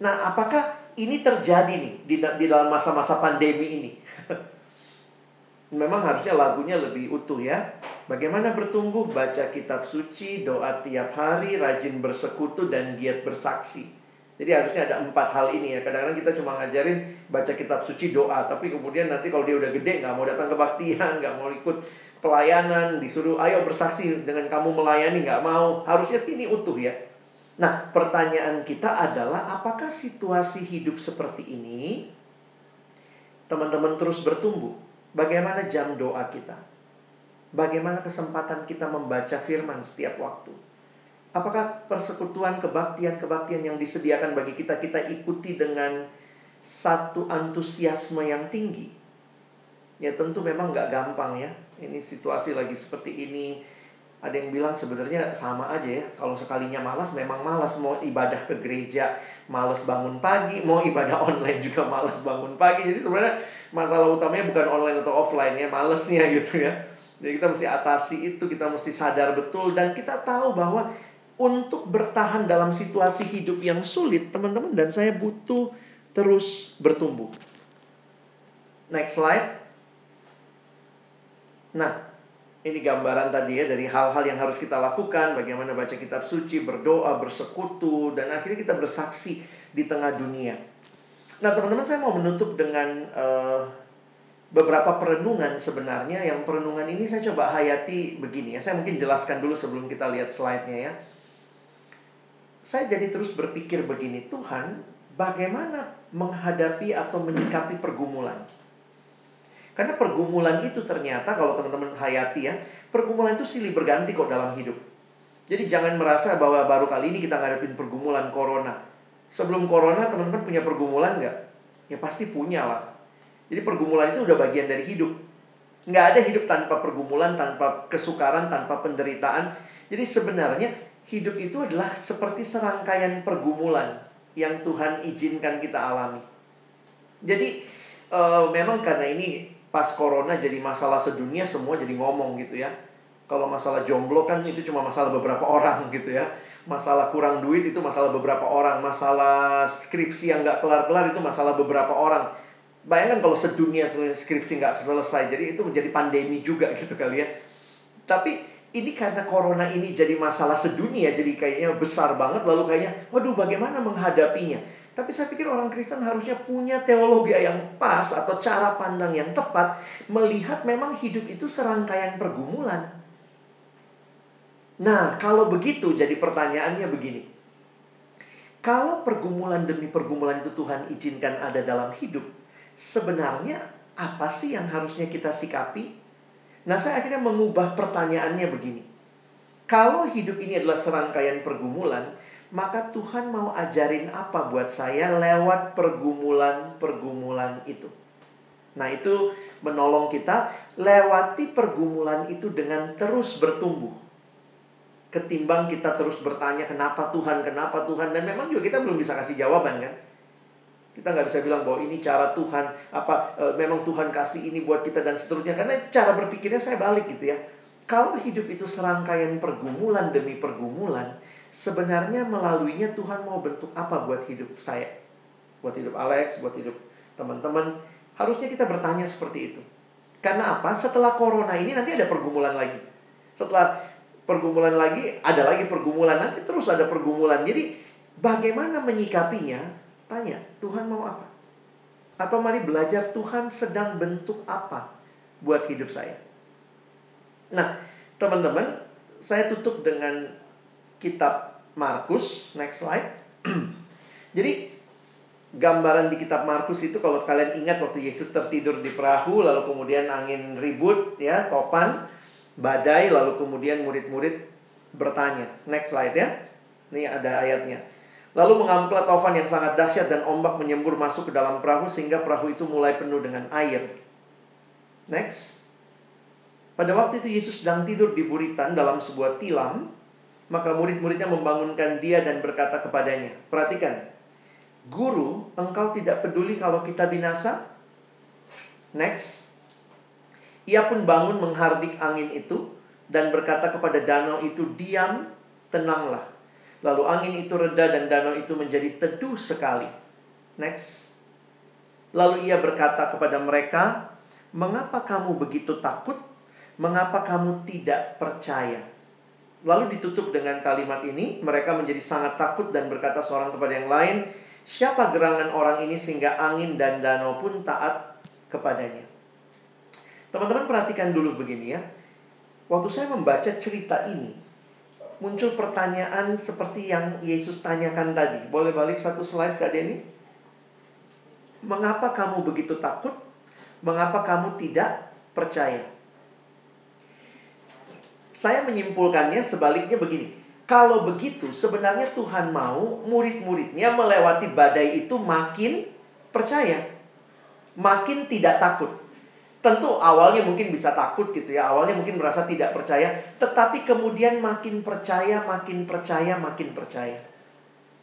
Nah, apakah ini terjadi nih di, di dalam masa-masa pandemi ini? Memang harusnya lagunya lebih utuh ya. Bagaimana bertumbuh, baca kitab suci, doa tiap hari, rajin bersekutu, dan giat bersaksi. Jadi harusnya ada empat hal ini ya. Kadang-kadang kita cuma ngajarin baca kitab suci doa, tapi kemudian nanti kalau dia udah gede nggak mau datang kebaktian, nggak mau ikut pelayanan, disuruh ayo bersaksi dengan kamu melayani nggak mau. Harusnya sini utuh ya. Nah pertanyaan kita adalah apakah situasi hidup seperti ini teman-teman terus bertumbuh? Bagaimana jam doa kita? Bagaimana kesempatan kita membaca firman setiap waktu? Apakah persekutuan kebaktian-kebaktian yang disediakan bagi kita kita ikuti dengan satu antusiasme yang tinggi? Ya tentu memang nggak gampang ya. Ini situasi lagi seperti ini. Ada yang bilang sebenarnya sama aja ya. Kalau sekalinya malas memang malas mau ibadah ke gereja, malas bangun pagi, mau ibadah online juga malas bangun pagi. Jadi sebenarnya masalah utamanya bukan online atau offline ya, malesnya gitu ya. Jadi kita mesti atasi itu, kita mesti sadar betul dan kita tahu bahwa untuk bertahan dalam situasi hidup yang sulit, teman-teman dan saya butuh terus bertumbuh. Next slide. Nah, ini gambaran tadi ya dari hal-hal yang harus kita lakukan, bagaimana baca kitab suci, berdoa, bersekutu, dan akhirnya kita bersaksi di tengah dunia. Nah, teman-teman saya mau menutup dengan uh, beberapa perenungan sebenarnya. Yang perenungan ini saya coba hayati begini ya. Saya mungkin jelaskan dulu sebelum kita lihat slide-nya ya saya jadi terus berpikir begini, Tuhan, bagaimana menghadapi atau menyikapi pergumulan? Karena pergumulan itu ternyata kalau teman-teman hayati ya, pergumulan itu silih berganti kok dalam hidup. Jadi jangan merasa bahwa baru kali ini kita ngadepin pergumulan corona. Sebelum corona teman-teman punya pergumulan nggak? Ya pasti punya lah. Jadi pergumulan itu udah bagian dari hidup. Nggak ada hidup tanpa pergumulan, tanpa kesukaran, tanpa penderitaan. Jadi sebenarnya hidup itu adalah seperti serangkaian pergumulan yang Tuhan izinkan kita alami. Jadi uh, memang karena ini pas corona jadi masalah sedunia semua jadi ngomong gitu ya. Kalau masalah jomblo kan itu cuma masalah beberapa orang gitu ya. Masalah kurang duit itu masalah beberapa orang. Masalah skripsi yang nggak kelar-kelar itu masalah beberapa orang. Bayangkan kalau sedunia skripsi nggak selesai. Jadi itu menjadi pandemi juga gitu kali ya. Tapi ini karena corona ini jadi masalah sedunia, jadi kayaknya besar banget, lalu kayaknya, waduh bagaimana menghadapinya? Tapi saya pikir orang Kristen harusnya punya teologi yang pas atau cara pandang yang tepat melihat memang hidup itu serangkaian pergumulan. Nah, kalau begitu jadi pertanyaannya begini. Kalau pergumulan demi pergumulan itu Tuhan izinkan ada dalam hidup, sebenarnya apa sih yang harusnya kita sikapi Nah, saya akhirnya mengubah pertanyaannya begini. Kalau hidup ini adalah serangkaian pergumulan, maka Tuhan mau ajarin apa buat saya lewat pergumulan-pergumulan itu. Nah, itu menolong kita lewati pergumulan itu dengan terus bertumbuh. Ketimbang kita terus bertanya kenapa Tuhan, kenapa Tuhan dan memang juga kita belum bisa kasih jawaban kan? Kita nggak bisa bilang bahwa ini cara Tuhan, apa e, memang Tuhan kasih ini buat kita dan seterusnya. Karena cara berpikirnya saya balik gitu ya. Kalau hidup itu serangkaian pergumulan demi pergumulan, sebenarnya melaluinya Tuhan mau bentuk apa buat hidup saya? Buat hidup Alex, buat hidup teman-teman. Harusnya kita bertanya seperti itu. Karena apa? Setelah corona ini nanti ada pergumulan lagi. Setelah pergumulan lagi, ada lagi pergumulan. Nanti terus ada pergumulan. Jadi bagaimana menyikapinya? Tanya, Tuhan mau apa? Atau mari belajar Tuhan sedang bentuk apa buat hidup saya. Nah, teman-teman, saya tutup dengan kitab Markus. Next slide. Jadi, gambaran di kitab Markus itu kalau kalian ingat waktu Yesus tertidur di perahu, lalu kemudian angin ribut, ya, topan, badai, lalu kemudian murid-murid bertanya. Next slide ya. Ini ada ayatnya. Lalu mengamuklah taufan yang sangat dahsyat dan ombak menyembur masuk ke dalam perahu sehingga perahu itu mulai penuh dengan air. Next. Pada waktu itu Yesus sedang tidur di buritan dalam sebuah tilam, maka murid-muridnya membangunkan dia dan berkata kepadanya, "Perhatikan, Guru, engkau tidak peduli kalau kita binasa?" Next. Ia pun bangun menghardik angin itu dan berkata kepada danau itu, "Diam, tenanglah. Lalu angin itu reda dan danau itu menjadi teduh sekali. Next. Lalu ia berkata kepada mereka, "Mengapa kamu begitu takut? Mengapa kamu tidak percaya?" Lalu ditutup dengan kalimat ini, mereka menjadi sangat takut dan berkata seorang kepada yang lain, "Siapa gerangan orang ini sehingga angin dan danau pun taat kepadanya?" Teman-teman perhatikan dulu begini ya. Waktu saya membaca cerita ini, muncul pertanyaan seperti yang Yesus tanyakan tadi. Boleh balik satu slide Kak Denny? Mengapa kamu begitu takut? Mengapa kamu tidak percaya? Saya menyimpulkannya sebaliknya begini. Kalau begitu, sebenarnya Tuhan mau murid-muridnya melewati badai itu makin percaya. Makin tidak takut. Tentu awalnya mungkin bisa takut gitu ya. Awalnya mungkin merasa tidak percaya. Tetapi kemudian makin percaya, makin percaya, makin percaya.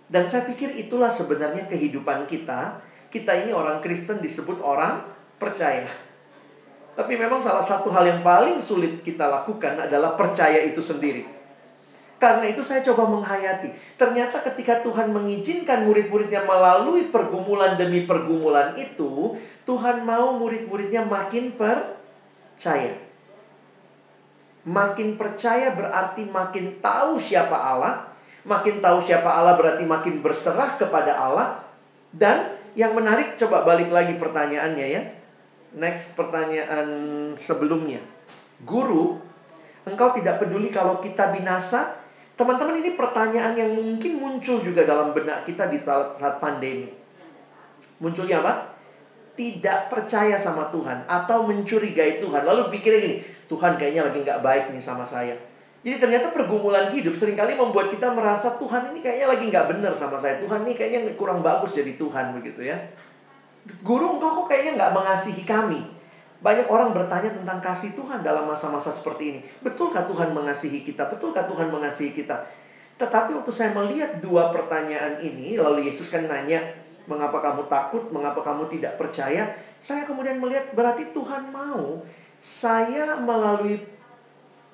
Dan saya pikir itulah sebenarnya kehidupan kita. Kita ini orang Kristen disebut orang percaya. Tapi memang salah satu hal yang paling sulit kita lakukan adalah percaya itu sendiri. Karena itu saya coba menghayati. Ternyata ketika Tuhan mengizinkan murid-muridnya melalui pergumulan demi pergumulan itu, Tuhan mau murid-muridnya makin percaya. Makin percaya berarti makin tahu siapa Allah. Makin tahu siapa Allah berarti makin berserah kepada Allah. Dan yang menarik coba balik lagi pertanyaannya ya. Next pertanyaan sebelumnya. Guru, engkau tidak peduli kalau kita binasa? Teman-teman ini pertanyaan yang mungkin muncul juga dalam benak kita di saat pandemi. Munculnya apa? Tidak percaya sama Tuhan atau mencurigai Tuhan. Lalu pikirnya gini, Tuhan kayaknya lagi nggak baik nih sama saya. Jadi ternyata pergumulan hidup sering kali membuat kita merasa Tuhan ini kayaknya lagi nggak benar sama saya. Tuhan ini kayaknya kurang bagus jadi Tuhan begitu ya. Guru engkau kok kayaknya nggak mengasihi kami. Banyak orang bertanya tentang kasih Tuhan dalam masa-masa seperti ini. Betulkah Tuhan mengasihi kita? Betulkah Tuhan mengasihi kita? Tetapi waktu saya melihat dua pertanyaan ini, lalu Yesus kan nanya, mengapa kamu takut? Mengapa kamu tidak percaya? Saya kemudian melihat berarti Tuhan mau saya melalui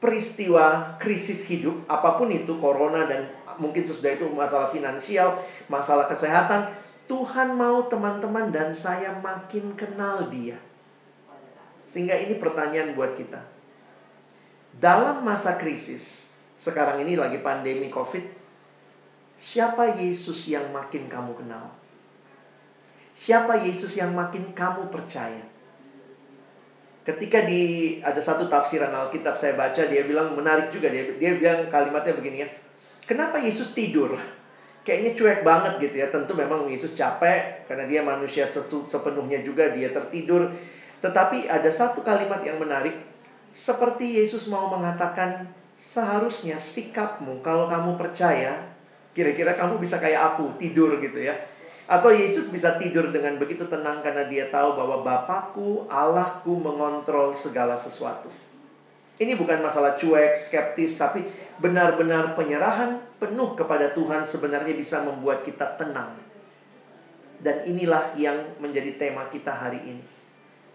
peristiwa krisis hidup, apa pun itu, corona dan mungkin sesudah itu masalah finansial, masalah kesehatan, Tuhan mau teman-teman dan saya makin kenal dia. Sehingga ini pertanyaan buat kita. Dalam masa krisis, sekarang ini lagi pandemi Covid, siapa Yesus yang makin kamu kenal? Siapa Yesus yang makin kamu percaya? Ketika di ada satu tafsiran Alkitab saya baca dia bilang menarik juga dia dia bilang kalimatnya begini ya. Kenapa Yesus tidur? Kayaknya cuek banget gitu ya. Tentu memang Yesus capek karena dia manusia sepenuhnya juga dia tertidur. Tetapi ada satu kalimat yang menarik. Seperti Yesus mau mengatakan, seharusnya sikapmu kalau kamu percaya, kira-kira kamu bisa kayak aku, tidur gitu ya. Atau Yesus bisa tidur dengan begitu tenang karena dia tahu bahwa Bapakku, Allahku mengontrol segala sesuatu. Ini bukan masalah cuek, skeptis, tapi benar-benar penyerahan penuh kepada Tuhan sebenarnya bisa membuat kita tenang. Dan inilah yang menjadi tema kita hari ini.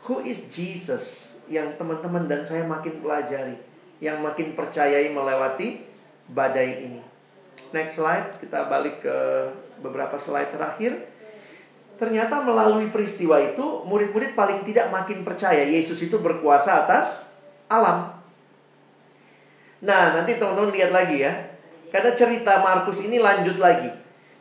Who is Jesus yang teman-teman dan saya makin pelajari, yang makin percayai melewati badai ini. Next slide, kita balik ke beberapa slide terakhir. Ternyata melalui peristiwa itu, murid-murid paling tidak makin percaya Yesus itu berkuasa atas alam. Nah, nanti teman-teman lihat lagi ya. Karena cerita Markus ini lanjut lagi.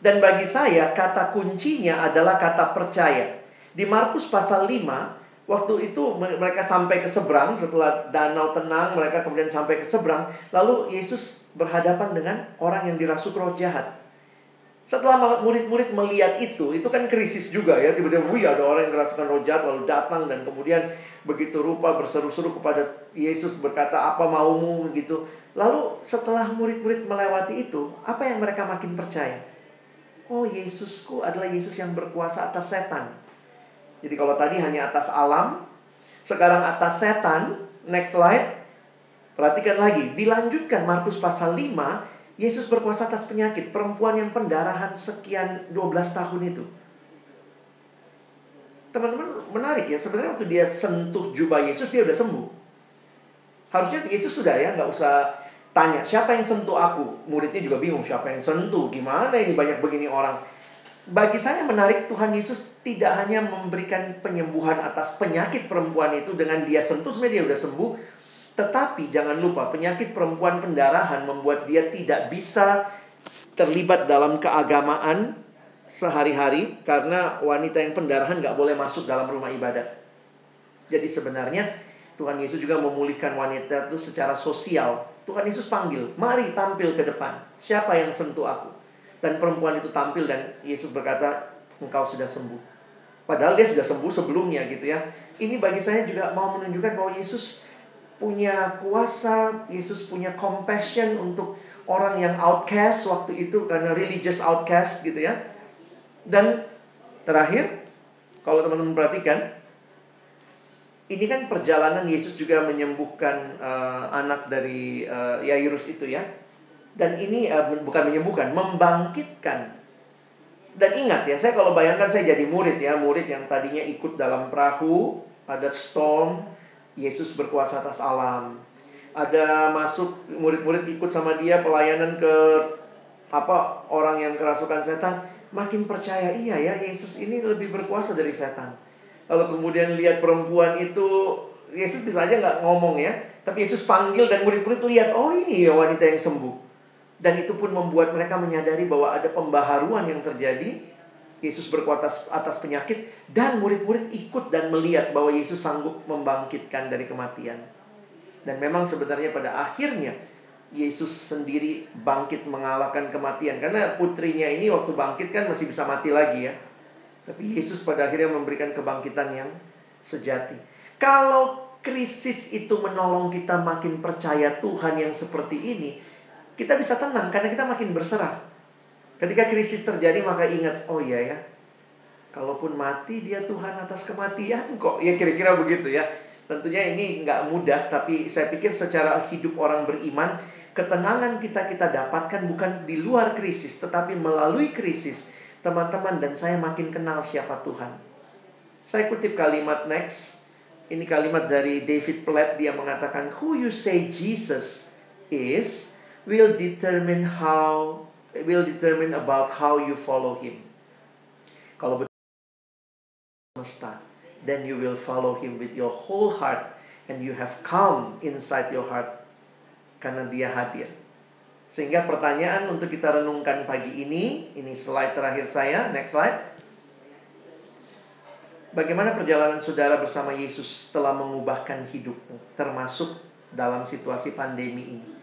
Dan bagi saya, kata kuncinya adalah kata percaya. Di Markus pasal 5, Waktu itu mereka sampai ke seberang setelah danau tenang mereka kemudian sampai ke seberang lalu Yesus berhadapan dengan orang yang dirasuk roh jahat. Setelah murid-murid melihat itu, itu kan krisis juga ya. Tiba-tiba, wih ada orang yang kerasukan roh jahat lalu datang dan kemudian begitu rupa berseru-seru kepada Yesus berkata apa maumu gitu. Lalu setelah murid-murid melewati itu, apa yang mereka makin percaya? Oh Yesusku adalah Yesus yang berkuasa atas setan. Jadi kalau tadi hanya atas alam, sekarang atas setan. Next slide. Perhatikan lagi, dilanjutkan Markus pasal 5, Yesus berkuasa atas penyakit perempuan yang pendarahan sekian 12 tahun itu. Teman-teman menarik ya, sebenarnya waktu dia sentuh jubah Yesus dia udah sembuh. Harusnya Yesus sudah ya, nggak usah tanya, siapa yang sentuh aku? Muridnya juga bingung, siapa yang sentuh? Gimana ini banyak begini orang? Bagi saya menarik Tuhan Yesus tidak hanya memberikan penyembuhan atas penyakit perempuan itu dengan dia sentuh sebenarnya dia sudah sembuh. Tetapi jangan lupa penyakit perempuan pendarahan membuat dia tidak bisa terlibat dalam keagamaan sehari-hari karena wanita yang pendarahan nggak boleh masuk dalam rumah ibadat. Jadi sebenarnya Tuhan Yesus juga memulihkan wanita itu secara sosial. Tuhan Yesus panggil, mari tampil ke depan. Siapa yang sentuh aku? Dan perempuan itu tampil dan Yesus berkata, engkau sudah sembuh. Padahal dia sudah sembuh sebelumnya gitu ya. Ini bagi saya juga mau menunjukkan bahwa Yesus punya kuasa, Yesus punya compassion untuk orang yang outcast waktu itu karena religious outcast gitu ya. Dan terakhir, kalau teman-teman perhatikan, ini kan perjalanan Yesus juga menyembuhkan uh, anak dari uh, Yairus itu ya. Dan ini uh, bukan menyembuhkan, membangkitkan. Dan ingat ya, saya kalau bayangkan saya jadi murid ya, murid yang tadinya ikut dalam perahu, ada storm, Yesus berkuasa atas alam. Ada masuk murid-murid ikut sama dia pelayanan ke apa orang yang kerasukan setan, makin percaya iya ya Yesus ini lebih berkuasa dari setan Lalu kemudian lihat perempuan itu, Yesus bisa aja nggak ngomong ya. Tapi Yesus panggil dan murid-murid lihat, oh ini ya wanita yang sembuh. Dan itu pun membuat mereka menyadari bahwa ada pembaharuan yang terjadi. Yesus berkuasa atas penyakit dan murid-murid ikut dan melihat bahwa Yesus sanggup membangkitkan dari kematian. Dan memang sebenarnya pada akhirnya Yesus sendiri bangkit mengalahkan kematian karena putrinya ini waktu bangkit kan masih bisa mati lagi ya. Tapi Yesus pada akhirnya memberikan kebangkitan yang sejati. Kalau krisis itu menolong kita makin percaya Tuhan yang seperti ini, kita bisa tenang karena kita makin berserah. Ketika krisis terjadi maka ingat, oh iya ya, kalaupun mati dia Tuhan atas kematian kok. Ya kira-kira begitu ya. Tentunya ini nggak mudah, tapi saya pikir secara hidup orang beriman, ketenangan kita kita dapatkan bukan di luar krisis, tetapi melalui krisis teman-teman dan saya makin kenal siapa Tuhan. Saya kutip kalimat next. Ini kalimat dari David Platt dia mengatakan who you say Jesus is will determine how will determine about how you follow him. Kalau betul semesta, then you will follow him with your whole heart and you have calm inside your heart karena dia hadir. Sehingga pertanyaan untuk kita renungkan pagi ini, ini slide terakhir saya, next slide. Bagaimana perjalanan saudara bersama Yesus telah mengubahkan hidupmu, termasuk dalam situasi pandemi ini?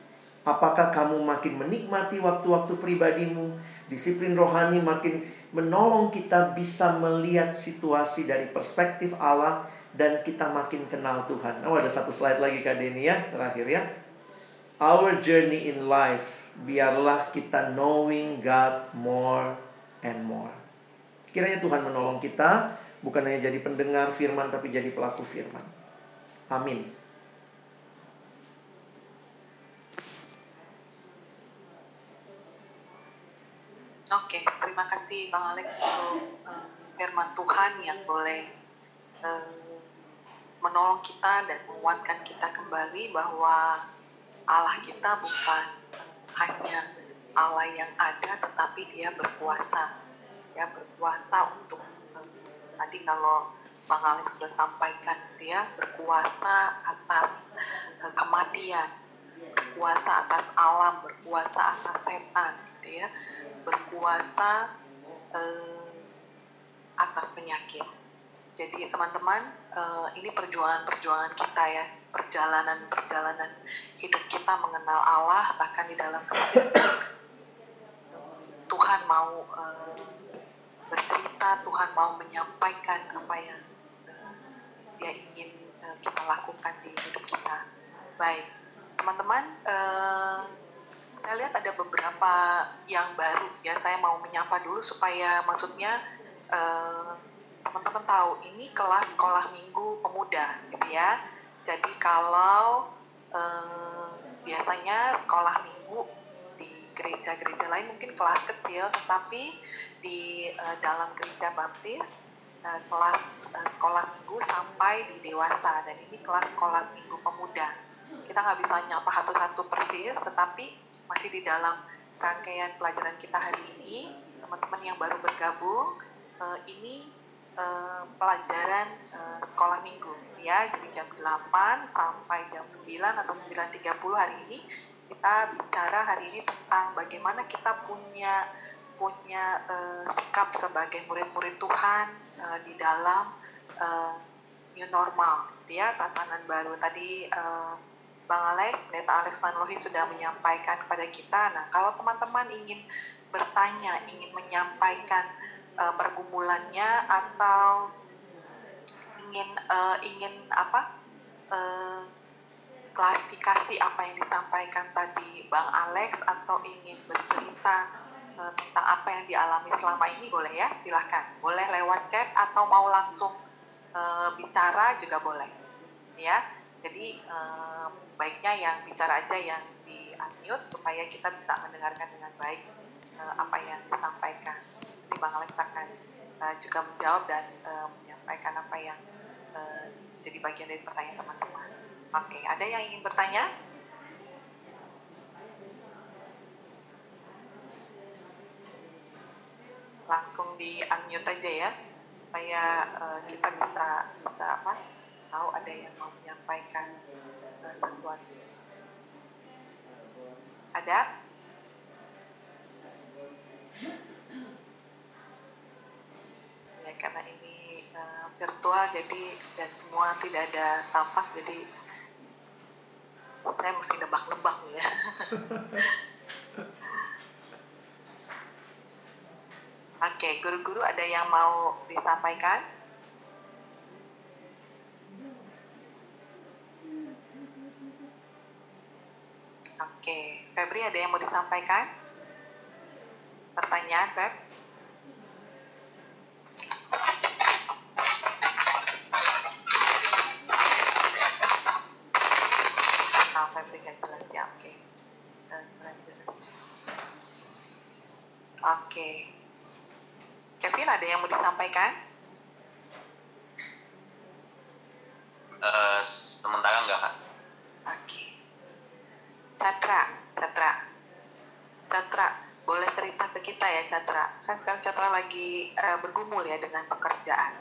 Apakah kamu makin menikmati waktu-waktu pribadimu, disiplin rohani makin menolong kita bisa melihat situasi dari perspektif Allah dan kita makin kenal Tuhan. Oh, ada satu slide lagi Kak Deni ya, terakhir ya our journey in life, biarlah kita knowing God more and more. Kiranya Tuhan menolong kita, bukan hanya jadi pendengar firman, tapi jadi pelaku firman. Amin. Oke, terima kasih Bang Alex untuk uh, firman Tuhan yang boleh uh, menolong kita dan menguatkan kita kembali bahwa Allah kita bukan hanya Allah yang ada tetapi dia berkuasa. Ya berkuasa untuk tadi kalau Bang Alex sudah sampaikan dia berkuasa atas uh, kematian berkuasa atas alam berkuasa atas setan gitu ya berkuasa uh, atas penyakit jadi teman-teman uh, ini perjuangan-perjuangan kita ya perjalanan-perjalanan hidup kita mengenal Allah bahkan di dalam kebaptisan Tuhan mau uh, bercerita, Tuhan mau menyampaikan apa yang uh, Dia ingin uh, kita lakukan di hidup kita. Baik, teman-teman, uh, saya lihat ada beberapa yang baru ya. Saya mau menyapa dulu supaya maksudnya teman-teman uh, tahu ini kelas sekolah minggu pemuda, gitu ya jadi kalau eh, biasanya sekolah minggu di gereja-gereja lain mungkin kelas kecil, tetapi di eh, dalam gereja baptis eh, kelas eh, sekolah minggu sampai di dewasa dan ini kelas sekolah minggu pemuda. kita nggak bisa nyapa satu-satu persis, tetapi masih di dalam rangkaian pelajaran kita hari ini, teman-teman yang baru bergabung, uh, ini uh, pelajaran uh, sekolah minggu. Ya, jadi jam 8 sampai jam 9 atau 9.30 hari ini kita bicara hari ini tentang bagaimana kita punya punya sikap sebagai murid-murid Tuhan uh, di dalam new normal, ya tatanan baru. Tadi Bang Alex, Pendeta Alex Tanlohi sudah menyampaikan kepada kita. Nah, kalau teman-teman ingin bertanya, ingin menyampaikan uh, pergumulannya atau ingin uh, ingin apa uh, klarifikasi apa yang disampaikan tadi Bang Alex atau ingin bercerita uh, tentang apa yang dialami selama ini boleh ya? Silahkan boleh lewat chat atau mau langsung uh, bicara juga boleh. Ya jadi uh, baiknya yang bicara aja yang di unmute supaya kita bisa mendengarkan dengan baik uh, apa yang disampaikan. Nanti Bang Alex akan uh, juga menjawab dan uh, menyampaikan apa yang uh, jadi bagian dari pertanyaan teman-teman. Oke, ada yang ingin bertanya? Langsung di unmute aja ya, supaya uh, kita bisa bisa apa? Tahu ada yang mau menyampaikan sesuatu. Ada? Ya karena ini uh, virtual jadi dan semua tidak ada tampak jadi saya mesti nebak-nebak ya. Oke, okay, guru-guru ada yang mau disampaikan? Oke, Febri ada yang mau disampaikan? Pertanyaan, Feb? Oh, Febri kan oke. Oke. Kevin ada yang mau disampaikan? Uh, sementara enggak, Kak. Oke. Catra, Catra, Catra, boleh cerita ke kita ya Catra. Kan sekarang Catra lagi uh, bergumul ya dengan pekerjaan.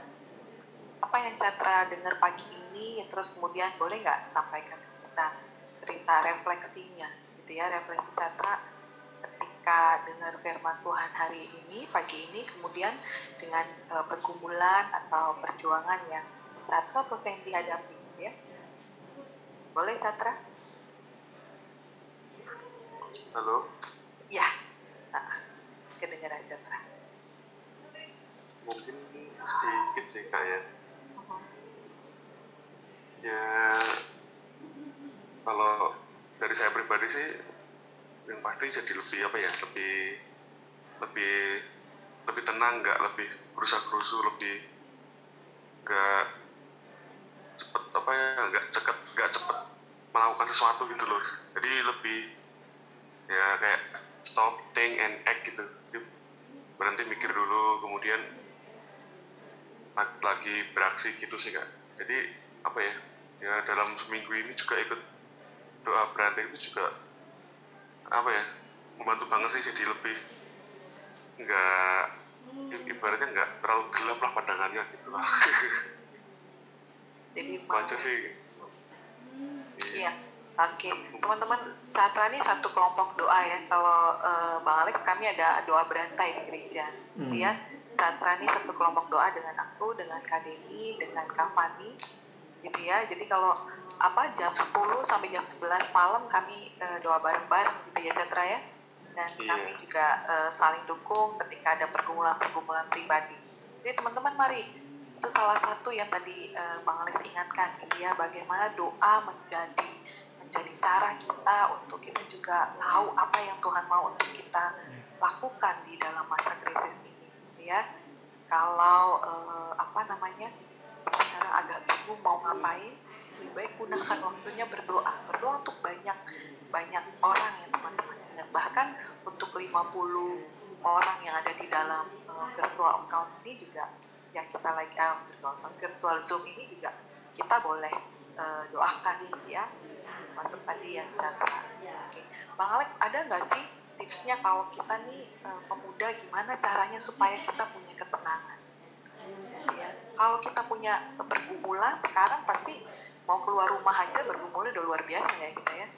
Apa yang Catra dengar pagi ini, terus kemudian boleh nggak sampaikan kita cerita refleksinya, gitu ya, refleksi Catra ketika dengar firman Tuhan hari ini, pagi ini, kemudian dengan uh, pergumulan atau perjuangan yang Catra atau yang dihadapi, gitu ya. Boleh Catra? Halo? Ya, nah, kedengaran Catra. Sedikit sih kak ya. Uh-huh. Ya, kalau dari saya pribadi sih, yang pasti jadi lebih apa ya, lebih lebih lebih tenang, nggak lebih berusaha kerusu, lebih nggak cepet apa ya, nggak cepet nggak cepet melakukan sesuatu gitu loh. Jadi lebih ya kayak stop, think and act gitu. Berhenti mikir dulu, kemudian lagi beraksi gitu sih kak. Jadi apa ya? Ya dalam seminggu ini juga ikut doa berhenti itu juga apa ya membantu banget sih jadi lebih nggak ibaratnya nggak terlalu gelap lah pandangannya gitu lah. Jadi Baca sih. Iya. Oke, teman-teman Catra ini satu kelompok doa ya. Kalau uh, Bang Alex kami ada doa berantai di gereja. Hmm. Ya, Catra ini satu kelompok doa dengan aku, dengan Kak Deni, dengan Kak Fani, gitu ya. Jadi kalau apa jam 10 sampai jam 11 malam kami uh, doa bareng-bareng gitu ya ya. Dan Iya. kami juga uh, saling dukung ketika ada pergumulan-pergumulan pribadi. Jadi teman-teman mari itu salah satu yang tadi uh, Bang Alex ingatkan gitu ya bagaimana doa menjadi menjadi cara kita untuk kita juga tahu apa yang Tuhan mau untuk kita lakukan di dalam masa krisis ini ya kalau eh, apa namanya sekarang agak bingung mau ngapain lebih baik gunakan waktunya berdoa. Berdoa untuk banyak banyak orang ya teman-teman. Bahkan untuk 50 orang yang ada di dalam eh, virtual account ini juga yang kita lagi ah, virtual, account, virtual zoom ini juga kita boleh uh, doakan ya. Masuk tadi yang cara oke bang Alex ada nggak sih tipsnya kalau kita nih uh, pemuda gimana caranya supaya kita punya ketenangan? Ya kalau kita punya pergumulan sekarang pasti mau keluar rumah aja bergumulnya udah luar biasa ya kita ya.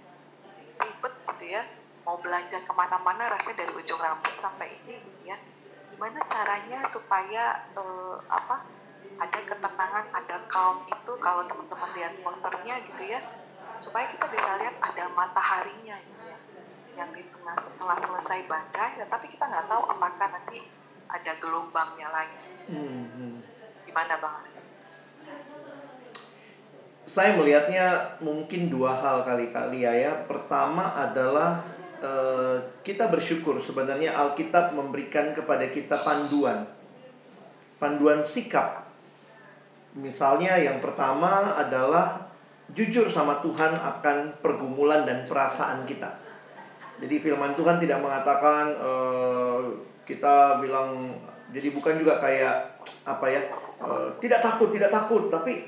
Ribet gitu ya. Mau belanja ke mana-mana rasanya dari ujung rambut sampai ini ya gimana caranya supaya uh, apa ada ketenangan ada calm itu kalau teman-teman lihat posternya gitu ya. Supaya kita bisa lihat ada mataharinya yang di tengah setelah selesai badai ya, tapi kita nggak tahu apakah nanti ada gelombangnya lagi hmm, hmm. gimana bang saya melihatnya mungkin dua hal kali-kali ya ya pertama adalah Eh, kita bersyukur sebenarnya Alkitab memberikan kepada kita panduan. Panduan sikap. Misalnya yang pertama adalah jujur sama Tuhan akan pergumulan dan perasaan kita. Jadi firman Tuhan tidak mengatakan uh, kita bilang jadi bukan juga kayak apa ya uh, tidak takut tidak takut tapi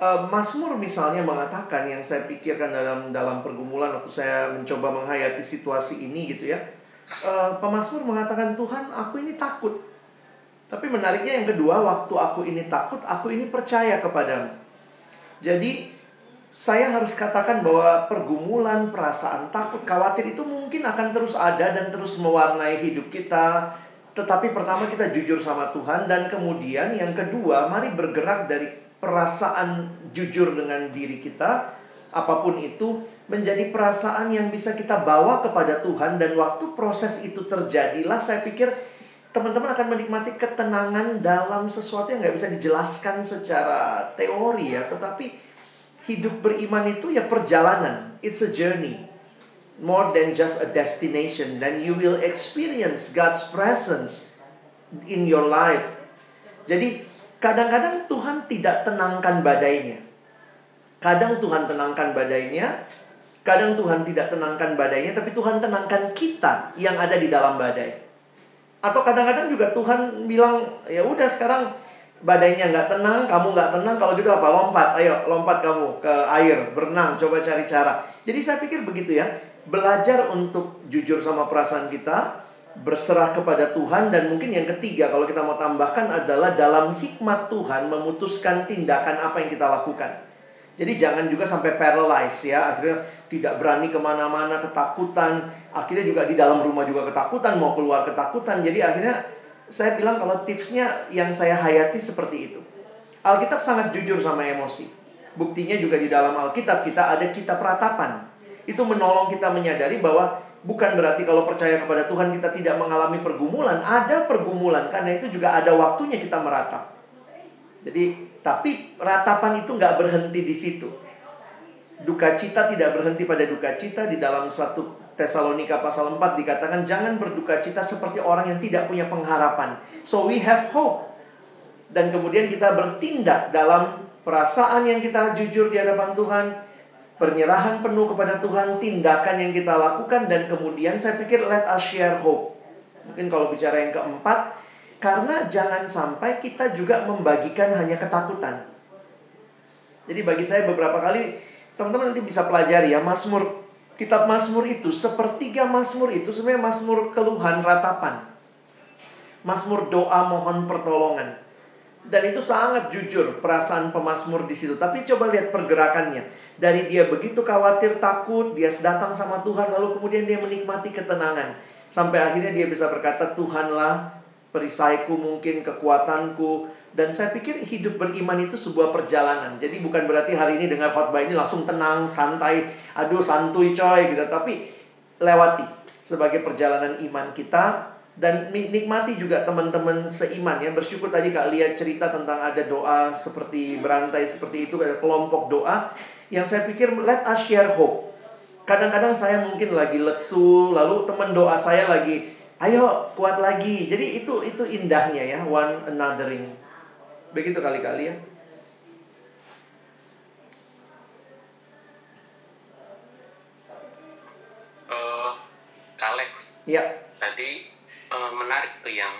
uh, Mazmur misalnya mengatakan yang saya pikirkan dalam dalam pergumulan waktu saya mencoba menghayati situasi ini gitu ya. Uh, pemazmur mengatakan Tuhan, aku ini takut. Tapi menariknya yang kedua, waktu aku ini takut, aku ini percaya kepadamu. Jadi saya harus katakan bahwa pergumulan, perasaan takut, khawatir itu mungkin akan terus ada dan terus mewarnai hidup kita. Tetapi pertama kita jujur sama Tuhan dan kemudian yang kedua, mari bergerak dari perasaan jujur dengan diri kita, apa pun itu, menjadi perasaan yang bisa kita bawa kepada Tuhan dan waktu proses itu terjadilah saya pikir teman-teman akan menikmati ketenangan dalam sesuatu yang nggak bisa dijelaskan secara teori ya, tetapi hidup beriman itu ya perjalanan, it's a journey. More than just a destination, then you will experience God's presence in your life. Jadi Kadang-kadang Tuhan tidak tenangkan badainya. Kadang Tuhan tenangkan badainya, kadang Tuhan tidak tenangkan badainya, tapi Tuhan tenangkan kita yang ada di dalam badai. Atau kadang-kadang juga Tuhan bilang, ya udah sekarang badainya nggak tenang, kamu nggak tenang, kalau gitu apa? Lompat, ayo lompat kamu ke air, berenang, coba cari cara. Jadi saya pikir begitu ya, belajar untuk jujur sama perasaan kita, berserah kepada Tuhan dan mungkin yang ketiga kalau kita mau tambahkan adalah dalam hikmat Tuhan memutuskan tindakan apa yang kita lakukan. Jadi jangan juga sampai paralyzed ya Akhirnya tidak berani ke mana-mana Ketakutan Akhirnya juga di dalam rumah juga ketakutan Mau keluar ketakutan Jadi akhirnya saya bilang kalau tipsnya Yang saya hayati seperti itu Alkitab sangat jujur sama emosi Buktinya juga di dalam Alkitab Kita ada kitab ratapan Itu menolong kita menyadari bahwa Bukan berarti kalau percaya kepada Tuhan kita tidak mengalami pergumulan, ada pergumulan karena itu juga ada waktunya kita meratap. Jadi, tapi ratapan itu nggak berhenti di situ. Duka cita tidak berhenti pada duka cita di dalam satu Tesalonika pasal 4 dikatakan jangan berduka cita seperti orang yang tidak punya pengharapan. So we have hope. Dan kemudian kita bertindak dalam perasaan yang kita jujur di hadapan Tuhan, penyerahan penuh kepada Tuhan, tindakan yang kita lakukan dan kemudian saya pikir let us share hope. Mungkin kalau bicara yang keempat, karena jangan sampai kita juga membagikan hanya ketakutan. Jadi bagi saya beberapa kali teman-teman nanti bisa pelajari ya Mazmur kitab Mazmur itu sepertiga Mazmur itu sebenarnya Mazmur keluhan ratapan. Mazmur doa mohon pertolongan. Dan itu sangat jujur perasaan pemazmur di situ. Tapi coba lihat pergerakannya. Dari dia begitu khawatir, takut, dia datang sama Tuhan, lalu kemudian dia menikmati ketenangan. Sampai akhirnya dia bisa berkata, Tuhanlah perisaiku mungkin, kekuatanku. Dan saya pikir hidup beriman itu sebuah perjalanan. Jadi bukan berarti hari ini dengar khotbah ini langsung tenang, santai, aduh santuy coy gitu. Tapi lewati sebagai perjalanan iman kita dan nikmati juga teman-teman seiman ya bersyukur tadi kak lihat cerita tentang ada doa seperti berantai seperti itu ada kelompok doa yang saya pikir let us share hope kadang-kadang saya mungkin lagi lesu lalu teman doa saya lagi ayo kuat lagi jadi itu itu indahnya ya one anothering begitu kali-kali ya. Uh, Alex ya. Tadi uh, menarik tuh yang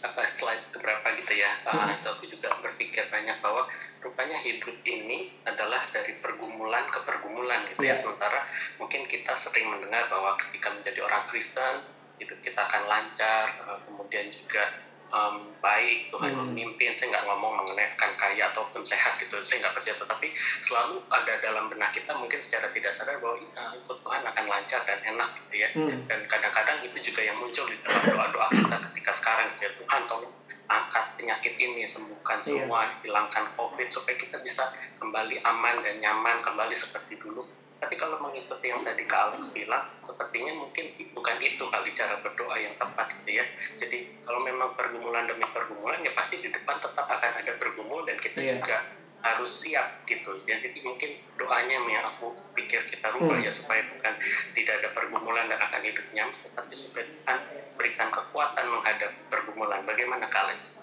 apa slide keberapa gitu ya. Uh, itu aku juga berpikir banyak bahwa rupanya hidup ini adalah dari pergumulan ke pergumulan gitu. Ya. Iya. sementara mungkin kita sering mendengar bahwa ketika menjadi orang Kristen hidup kita akan lancar uh, kemudian juga um, baik Tuhan Hmm. memimpin saya nggak ngomong mengenai akan kaya ataupun sehat gitu saya nggak percaya tetapi selalu ada dalam benak kita mungkin secara tidak sadar bahwa "Ih, ikut Tuhan akan lancar dan enak gitu ya Hmm. dan kadang-kadang itu juga yang muncul di dalam doa-doa kita ketika sekarang gitu ya Tuhan tolong angkat penyakit ini sembuhkan Iya. semua hilangkan covid supaya kita bisa kembali aman dan nyaman kembali seperti dulu tapi kalau mengikuti yang tadi Kak Alex bilang sepertinya mungkin bukan itu kali cara berdoa yang tepat gitu ya jadi kalau memang pergumulan demi pergumulan ya pasti di depan tetap akan ada bergumul dan kita Iya. juga harus siap gitu ya jadi mungkin doanya yang aku pikir kita rubah Hmm. ya supaya bukan tidak ada pergumulan dan akan hidup nyaman tetapi supaya Tuhan berikan kekuatan menghadapi pergumulan bagaimana Kak Alex?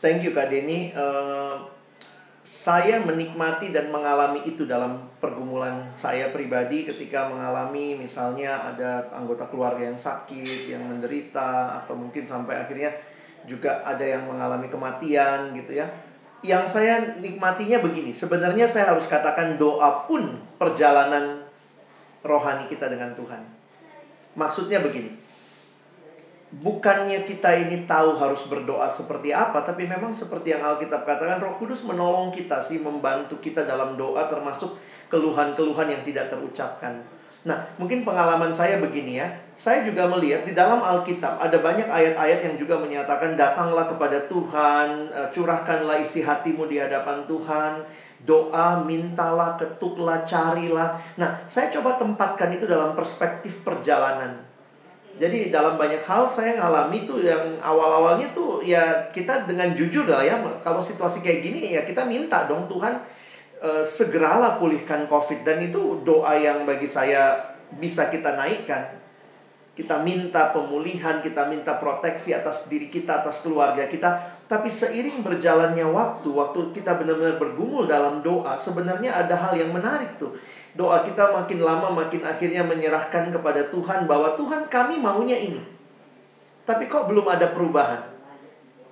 Thank you Kak Denny. Eh, saya menikmati dan mengalami itu dalam pergumulan saya pribadi ketika mengalami misalnya ada anggota keluarga yang sakit, yang menderita atau mungkin sampai akhirnya juga ada yang mengalami kematian gitu ya. Yang saya nikmatinya begini, sebenarnya saya harus katakan doa pun perjalanan rohani kita dengan Tuhan. Maksudnya begini, bukannya kita ini tahu harus berdoa seperti apa, tapi memang seperti yang Alkitab katakan, Roh Kudus menolong kita sih, membantu kita dalam doa, termasuk keluhan-keluhan yang tidak terucapkan. Nah, mungkin pengalaman saya begini ya, saya juga melihat di dalam Alkitab ada banyak ayat-ayat yang juga menyatakan, datanglah kepada Tuhan, eh, curahkanlah isi hatimu di hadapan Tuhan, doa, mintalah, ketuklah, carilah. Nah, saya coba tempatkan itu dalam perspektif perjalanan. Jadi dalam banyak hal saya ngalami tuh yang awal-awalnya tuh ya kita dengan jujur lah ya kalau situasi kayak gini ya kita minta dong Tuhan eh, segeralah pulihkan COVID dan itu doa yang bagi saya bisa kita naikkan. Kita minta pemulihan, kita minta proteksi atas diri kita, atas keluarga kita. Tapi seiring berjalannya waktu, waktu kita benar-benar bergumul dalam doa, sebenarnya ada hal yang menarik tuh. Doa kita makin lama makin akhirnya menyerahkan kepada Tuhan bahwa Tuhan kami maunya ini. Tapi kok belum ada perubahan?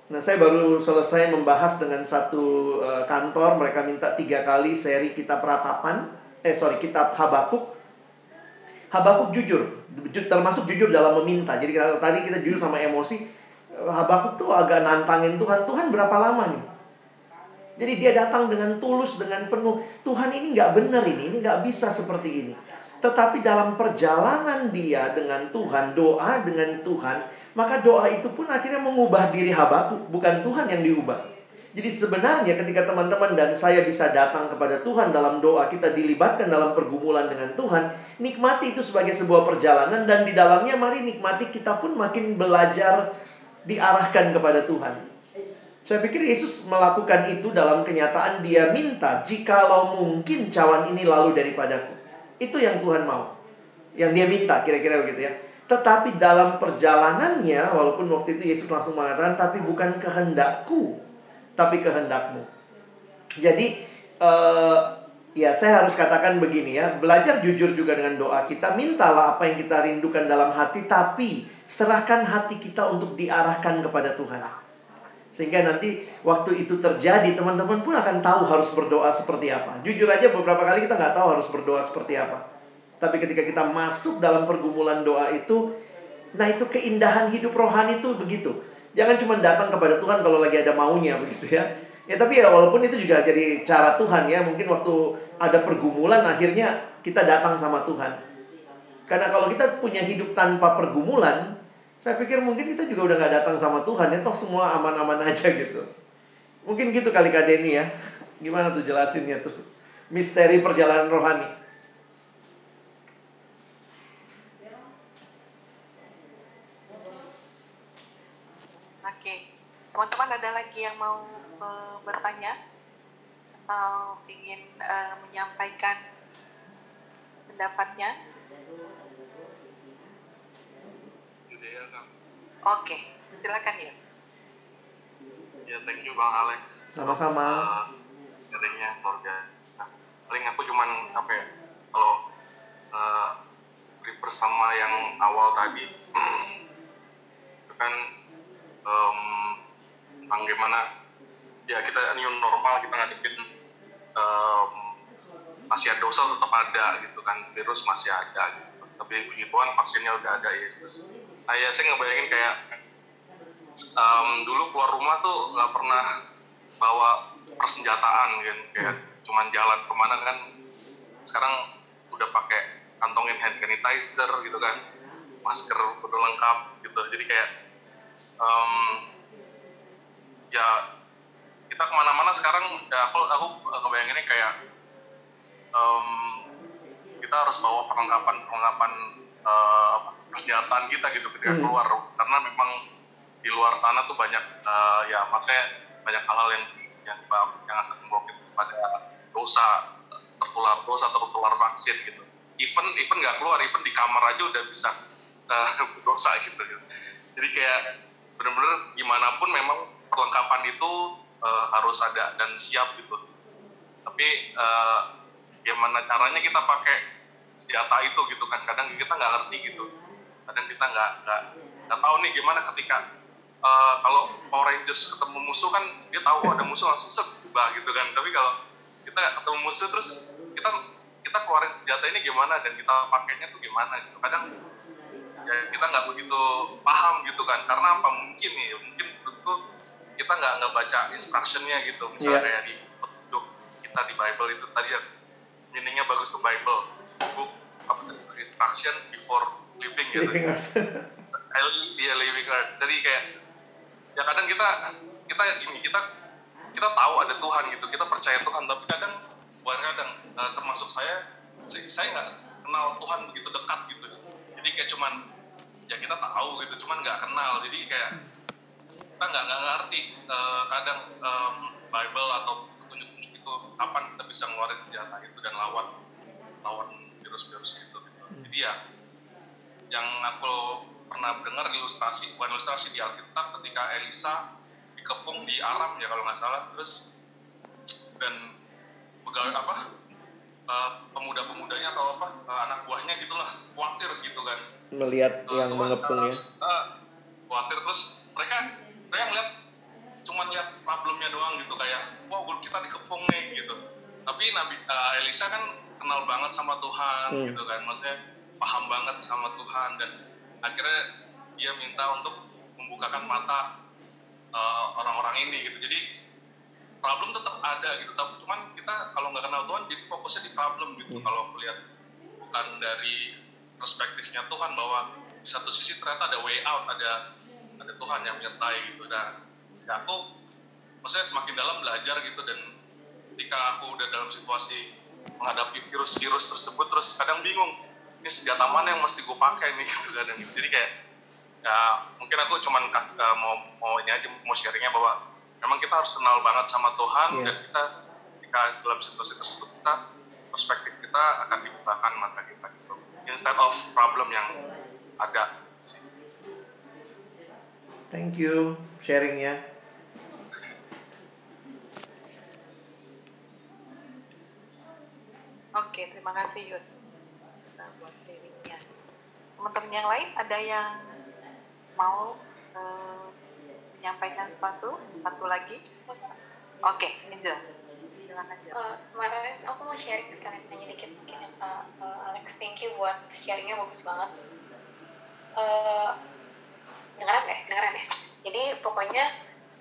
Nah, saya baru selesai membahas dengan satu eh, kantor, mereka minta tiga kali seri kitab ratapan, eh sorry kitab Habakuk. Habakuk jujur, ju- termasuk jujur dalam meminta. Jadi tadi kita jujur sama emosi, Habakuk tuh agak nantangin Tuhan. Tuhan berapa lama nih? Jadi dia datang dengan tulus, dengan penuh. Tuhan ini nggak benar ini, ini nggak bisa seperti ini. Tetapi dalam perjalanan dia dengan Tuhan, doa dengan Tuhan, maka doa itu pun akhirnya mengubah diri Habakuk, bukan Tuhan yang diubah. Jadi sebenarnya ketika teman-teman dan saya bisa datang kepada Tuhan dalam doa, kita dilibatkan dalam pergumulan dengan Tuhan, nikmati itu sebagai sebuah perjalanan dan di dalamnya mari nikmati kita pun makin belajar diarahkan kepada Tuhan. Saya pikir Yesus melakukan itu dalam kenyataan dia minta jikalau mungkin cawan ini lalu daripadaku. Itu yang Tuhan mau. Yang dia minta kira-kira begitu ya. Tetapi dalam perjalanannya walaupun waktu itu Yesus langsung mengatakan tapi bukan kehendakku tapi kehendakmu. Jadi eh, ya saya harus katakan begini ya, belajar jujur juga dengan doa kita, mintalah apa yang kita rindukan dalam hati tapi serahkan hati kita untuk diarahkan kepada Tuhan. Sehingga nanti waktu itu terjadi teman-teman pun akan tahu harus berdoa seperti apa. Jujur aja beberapa kali kita nggak tahu harus berdoa seperti apa. Tapi ketika kita masuk dalam pergumulan doa itu, nah itu keindahan hidup rohani itu begitu. Jangan cuma datang kepada Tuhan kalau lagi ada maunya begitu ya. Ya tapi ya walaupun itu juga jadi cara Tuhan ya. Mungkin waktu ada pergumulan akhirnya kita datang sama Tuhan. Karena kalau kita punya hidup tanpa pergumulan, saya pikir mungkin kita juga udah nggak datang sama Tuhan ya. Toh semua aman-aman aja gitu. Mungkin gitu kali Kak Denny ya. Gimana tuh jelasinnya tuh? Misteri perjalanan rohani. Oke, teman-teman ada lagi yang mau eh, bertanya atau ingin eh, menyampaikan pendapatnya? Judea kan Oke, silakan ya. ya thank you bang Alex Sama-sama. uh, sharingnya luar biasa paling aku cuman apa ya kalau uh, reverse sama yang awal tadi itu kan um, tentang gimana ya kita new normal kita ngadepin um, masih ada dosa tetap ada gitu kan virus masih ada gitu. tapi puji Tuhan vaksinnya udah ada ya terus nah, ya saya ngebayangin kayak um, dulu keluar rumah tuh nggak pernah bawa persenjataan kan. Kayak cuman jalan ke mana kan. Sekarang udah pakai kantongin hand sanitizer gitu kan. Masker udah lengkap gitu. Jadi kayak um, ya kita ke mana-mana sekarang ya aku aku ngebayanginnya kayak um, kita harus bawa perlengkapan perlengkapan uh, persenjataan kita gitu ketika Hmm. keluar. Karena memang di luar tanah tuh banyak uh, ya makanya banyak hal-hal yang yang yang akan membawa kita pada dosa tertular dosa tertular vaksin gitu. Even even nggak keluar even di kamar aja udah bisa uh, dosa gitu, gitu. Jadi kayak bener-bener gimana pun memang perlengkapan itu uh, harus ada dan siap gitu. Tapi uh, gimana caranya kita pakai senjata itu gitu kan? Kadang kita nggak ngerti gitu kadang kita nggak nggak nggak tahu nih gimana ketika uh, kalau Power Rangers ketemu musuh kan dia tahu oh, ada musuh langsung set ubah gitu kan. Tapi kalau kita ketemu musuh terus kita kita keluarin senjata ini gimana dan kita pakainya tuh gimana gitu. Kadang ya kita nggak begitu paham gitu kan. Karena apa? Mungkin nih mungkin itu kita nggak nggak baca instructionnya gitu. Misalnya kayak di petunjuk kita di Bible itu tadi ya meaningnya bagus tuh Bible book apa instruction before living gitu Living Earth. dia living earth jadi kayak ya kadang kita kita gini kita kita tahu ada Tuhan gitu kita percaya Tuhan tapi kadang bukan kadang eh, termasuk saya saya nggak kenal Tuhan begitu dekat gitu jadi kayak cuman ya kita tahu gitu cuman nggak kenal jadi kayak kita nggak nggak ngerti eh, kadang em, Bible atau petunjuk-petunjuk itu kapan kita bisa ngeluarin senjata itu dan lawan lawan virus-virus itu gitu. jadi ya yang aku pernah dengar ilustrasi bukan ilustrasi di Alkitab ketika Elisa dikepung di Aram ya kalau nggak salah terus dan pegawai apa eh, pemuda-pemudanya atau apa eh, anak buahnya gitulah khawatir gitu kan Melihat Terus, yang mengepung ya. eh, khawatir terus mereka saya ngeliat cuma lihat problemnya doang gitu kayak wow kita dikepung nih gitu tapi Nabi eh, Elisa kan kenal banget sama Tuhan Hmm. gitu kan maksudnya paham banget sama Tuhan dan akhirnya dia minta untuk membukakan mata eh, orang-orang ini gitu. Jadi problem tetap ada gitu. Tapi cuman kita kalau nggak kenal Tuhan jadi fokusnya di problem gitu. Kalau melihat bukan dari perspektifnya Tuhan bahwa di satu sisi ternyata ada way out ada ada Tuhan yang menyertai gitu. Dan ya aku maksudnya semakin dalam belajar gitu. Dan ketika aku udah dalam situasi menghadapi virus-virus tersebut terus kadang bingung ini senjata mana yang mesti gue pakai nih gitu gitu. jadi kayak ya mungkin aku cuman uh, mau mau ini aja mau sharingnya bahwa memang kita harus kenal banget sama Tuhan Iya. dan kita ketika dalam situasi tersebut kita perspektif kita akan dibukakan mata kita gitu instead of problem yang ada Thank you sharingnya. Oke, terima kasih Yud. Teman-teman yang lain ada yang mau eh, menyampaikan sesuatu? Satu lagi? Oke. Silakan Angel. Eh, kemarin aku mau sharing sekalian nanya dikit mungkin ya eh, Alex thank you buat sharingnya bagus banget Eh, dengeran ya dengeran ya jadi pokoknya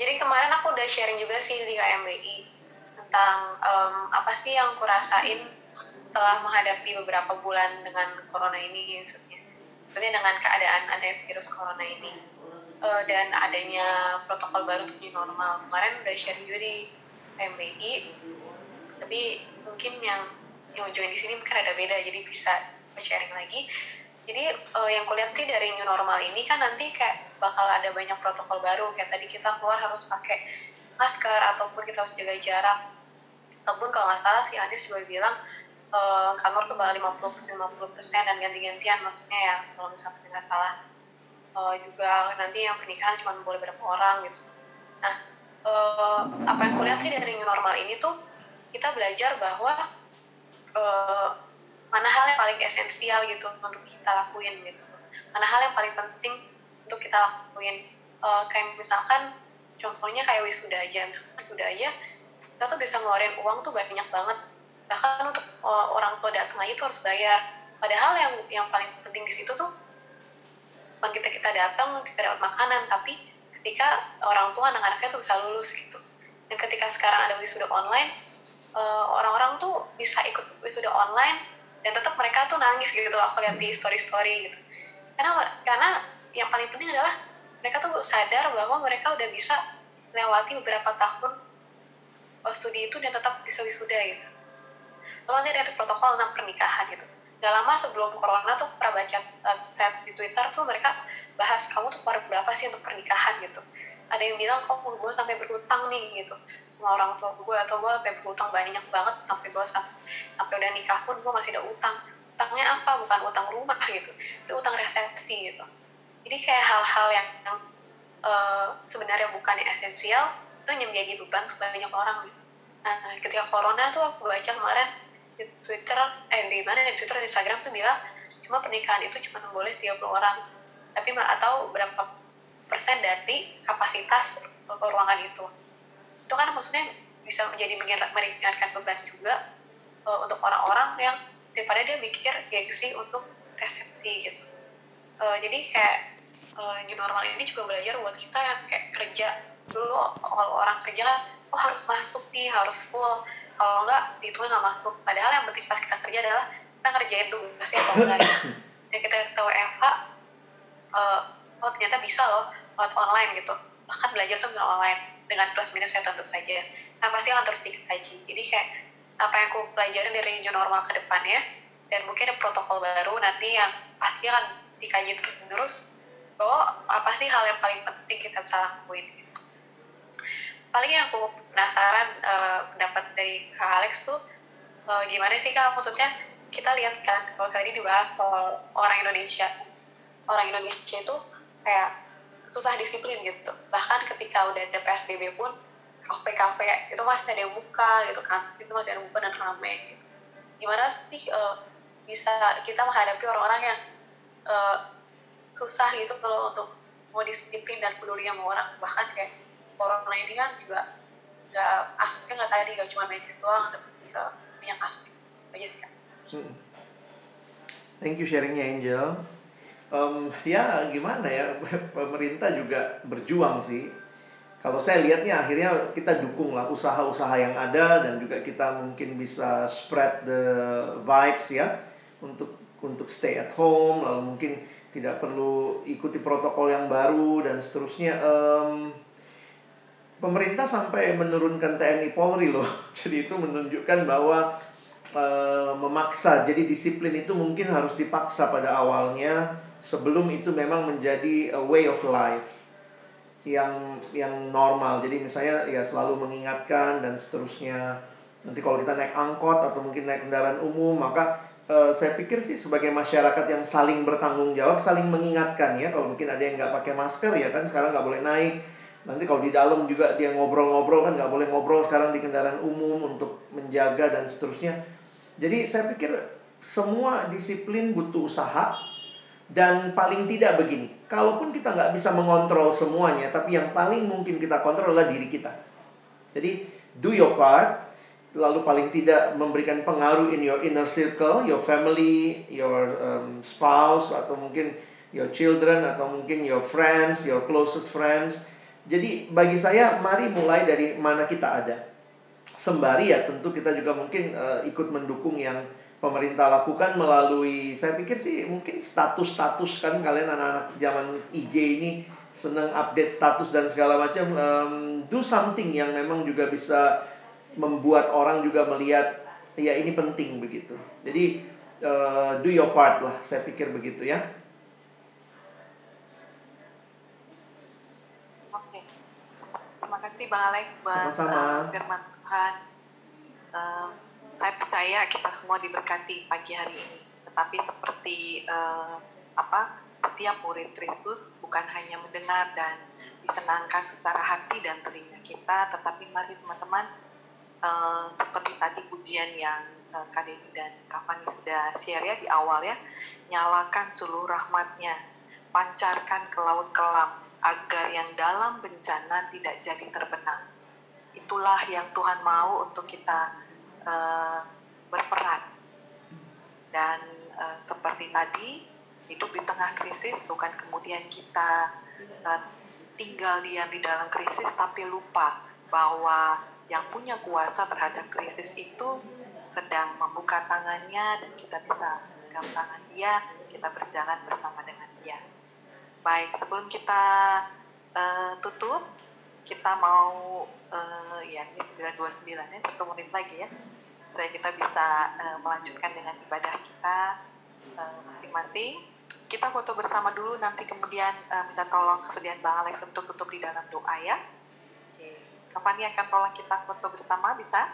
jadi kemarin aku udah sharing juga sih di KMBI tentang em, apa sih yang aku rasain setelah menghadapi beberapa bulan dengan corona ini maksudnya dengan keadaan ada virus corona ini Eh, dan adanya protokol baru untuk new normal. Kemarin udah sharing juga di KMBI tapi mungkin yang yang join di sini mungkin ada beda jadi bisa sharing lagi. Jadi eh, yang kulihat sih dari new normal ini kan nanti kayak bakal ada banyak protokol baru. Kayak tadi kita keluar harus pakai masker ataupun kita harus jaga jarak. Ataupun kalau nggak salah si Anies juga bilang eh, kantor tuh bakal 50 50 persen dan ganti-gantian. Maksudnya ya kalau misalnya nggak salah Eh, juga nanti yang pernikahan cuma boleh berapa orang gitu. Nah eh, apa yang kulihat sih dari new normal ini tuh kita belajar bahwa eh, mana hal yang paling esensial gitu untuk kita lakuin gitu. Mana hal yang paling penting untuk kita lakuin. Uh, kayak misalkan contohnya kayak wisuda aja. Wisuda aja kita tuh bisa ngeluarin uang tuh banyak banget bahkan untuk uh, orang tua datang aja tuh harus bayar. Padahal yang yang paling penting di situ tuh bukan kita kita datang kita dapat makanan tapi ketika orang tua anak-anaknya tuh bisa lulus gitu. Dan ketika sekarang ada wisuda online orang-orang uh, tuh bisa ikut wisuda online dan tetap mereka tuh nangis gitu aku lihat di story story gitu. Karena karena yang paling penting adalah mereka tuh sadar bahwa mereka udah bisa lewati beberapa tahun uh, studi itu dan tetap bisa wisuda gitu lalu nanti ada protokol tentang pernikahan gitu. Gak lama sebelum corona tuh pernah baca uh, di twitter tuh mereka bahas kamu tuh keluar berapa sih untuk pernikahan? gitu. Ada yang bilang oh gue sampai berhutang nih gitu. Sama orang tua gue atau gue sampai berhutang banyak banget sampai gue sampai, udah nikah pun gue masih ada utang. Utangnya apa? Bukan utang rumah gitu. Itu utang resepsi gitu. Jadi kayak hal-hal yang, yang uh, sebenarnya bukan esensial itu menjadi beban untuk banyak orang gitu. Nah ketika corona tuh aku baca kemarin di Twitter eh di mana di Twitter di Instagram tuh bilang cuma pernikahan itu cuma boleh 30 orang. Tapi atau berapa persen dari kapasitas ruangan itu. Itu kan maksudnya bisa menjadi meringankan beban juga uh, untuk orang-orang yang daripada dia mikir gengsi untuk resepsi gitu. Uh, jadi kayak uh, new normal ini juga belajar buat kita yang kayak kerja dulu kalau orang kerja kan oh harus masuk nih harus full kalau enggak itu nggak masuk. Padahal yang penting pas kita kerja adalah kita kerjain tugasnya atau enggak gitu. dan kita ke WFH uh, oh ternyata bisa loh buat online gitu. Bahkan belajar tuh nggak online. Dengan plus minusnya tentu saja. Nah pasti akan terus dikaji. Jadi kayak apa yang aku pelajarin dari new normal ke depannya dan mungkin ada protokol baru nanti yang pasti akan dikaji terus menerus bahwa apa sih hal yang paling penting kita bisa lakuin. Paling yang aku penasaran uh, pendapat dari Kak Alex tuh uh, gimana sih Kak? Maksudnya kita lihat kan kalau tadi dibahas soal orang Indonesia. Orang Indonesia itu kayak susah disiplin gitu. Bahkan ketika udah ada PSBB pun kafe-kafe itu masih ada yang buka gitu kan. Itu masih ada yang buka dan ramai gitu. gimana sih uh, bisa kita menghadapi orang-orang yang uh, susah gitu kalau untuk mau disiplin dan peduli sama orang? Bahkan kayak corona ini kan juga nggak asiknya nggak tadi nggak cuma medis doang tapi bisa banyak asik aja sih kan hmm. thank you sharingnya Angel. Um, ya gimana ya pemerintah juga berjuang sih. Kalau saya lihatnya akhirnya kita dukung lah usaha-usaha yang ada dan juga kita mungkin bisa spread the vibes ya untuk untuk stay at home lalu mungkin tidak perlu ikuti protokol yang baru dan seterusnya. Um, pemerintah sampai menurunkan TNI Polri loh jadi itu menunjukkan bahwa uh, memaksa jadi disiplin itu mungkin harus dipaksa pada awalnya sebelum itu memang menjadi a way of life yang yang normal. Jadi misalnya ya selalu mengingatkan dan seterusnya. Nanti kalau kita naik angkot atau mungkin naik kendaraan umum, maka uh, saya pikir sih sebagai masyarakat yang saling bertanggung jawab, saling mengingatkan ya. Kalau mungkin ada yang nggak pakai masker ya kan sekarang nggak boleh naik. Nanti kalau di dalam juga dia ngobrol-ngobrol kan nggak boleh ngobrol sekarang di kendaraan umum untuk menjaga dan seterusnya. Jadi saya pikir semua disiplin butuh usaha, dan paling tidak begini, kalaupun kita nggak bisa mengontrol semuanya, tapi yang paling mungkin kita kontrol adalah diri kita. Jadi, do your part, lalu paling tidak memberikan pengaruh in your inner circle, your family, your um, spouse, atau mungkin your children, atau mungkin your friends, your closest friends. Jadi, bagi saya, mari mulai dari mana kita ada. Sembari ya, tentu kita juga mungkin uh, ikut mendukung yang pemerintah lakukan melalui saya pikir sih mungkin status-status kan kalian anak-anak zaman IG ini senang update status dan segala macam um, do something yang memang juga bisa membuat orang juga melihat ya ini penting begitu jadi uh, do your part lah saya pikir begitu ya oke terima kasih bang Alex buat Sama-sama. Uh, firman Tuhan uh, saya percaya kita semua diberkati pagi hari ini. Tetapi seperti uh, apa setiap murid Kristus bukan hanya mendengar dan disenangkan secara hati dan telinga kita, tetapi mari teman-teman uh, seperti tadi pujian yang uh, Kak Deni dan Kak Fani sudah share ya di awal ya, nyalakan seluruh rahmatnya, pancarkan ke laut kelam agar yang dalam bencana tidak jadi terbenam. Itulah yang Tuhan mau untuk kita uh, berperan. Dan uh, seperti tadi, hidup di tengah krisis bukan kemudian kita uh, tinggal diam di dalam krisis tapi lupa bahwa yang punya kuasa terhadap krisis itu sedang membuka tangannya dan kita bisa pegang tangan dia, kita berjalan bersama dengan. Baik, sebelum kita uh, tutup, kita mau uh, ya ini 929 ya, satu menit lagi ya. Saya kita bisa uh, melanjutkan dengan ibadah kita masing-masing. Uh, kita foto bersama dulu, nanti kemudian uh, minta tolong kesediaan Bang Alex untuk tutup di dalam doa ya. Oke. Kapan akan tolong kita foto bersama, bisa?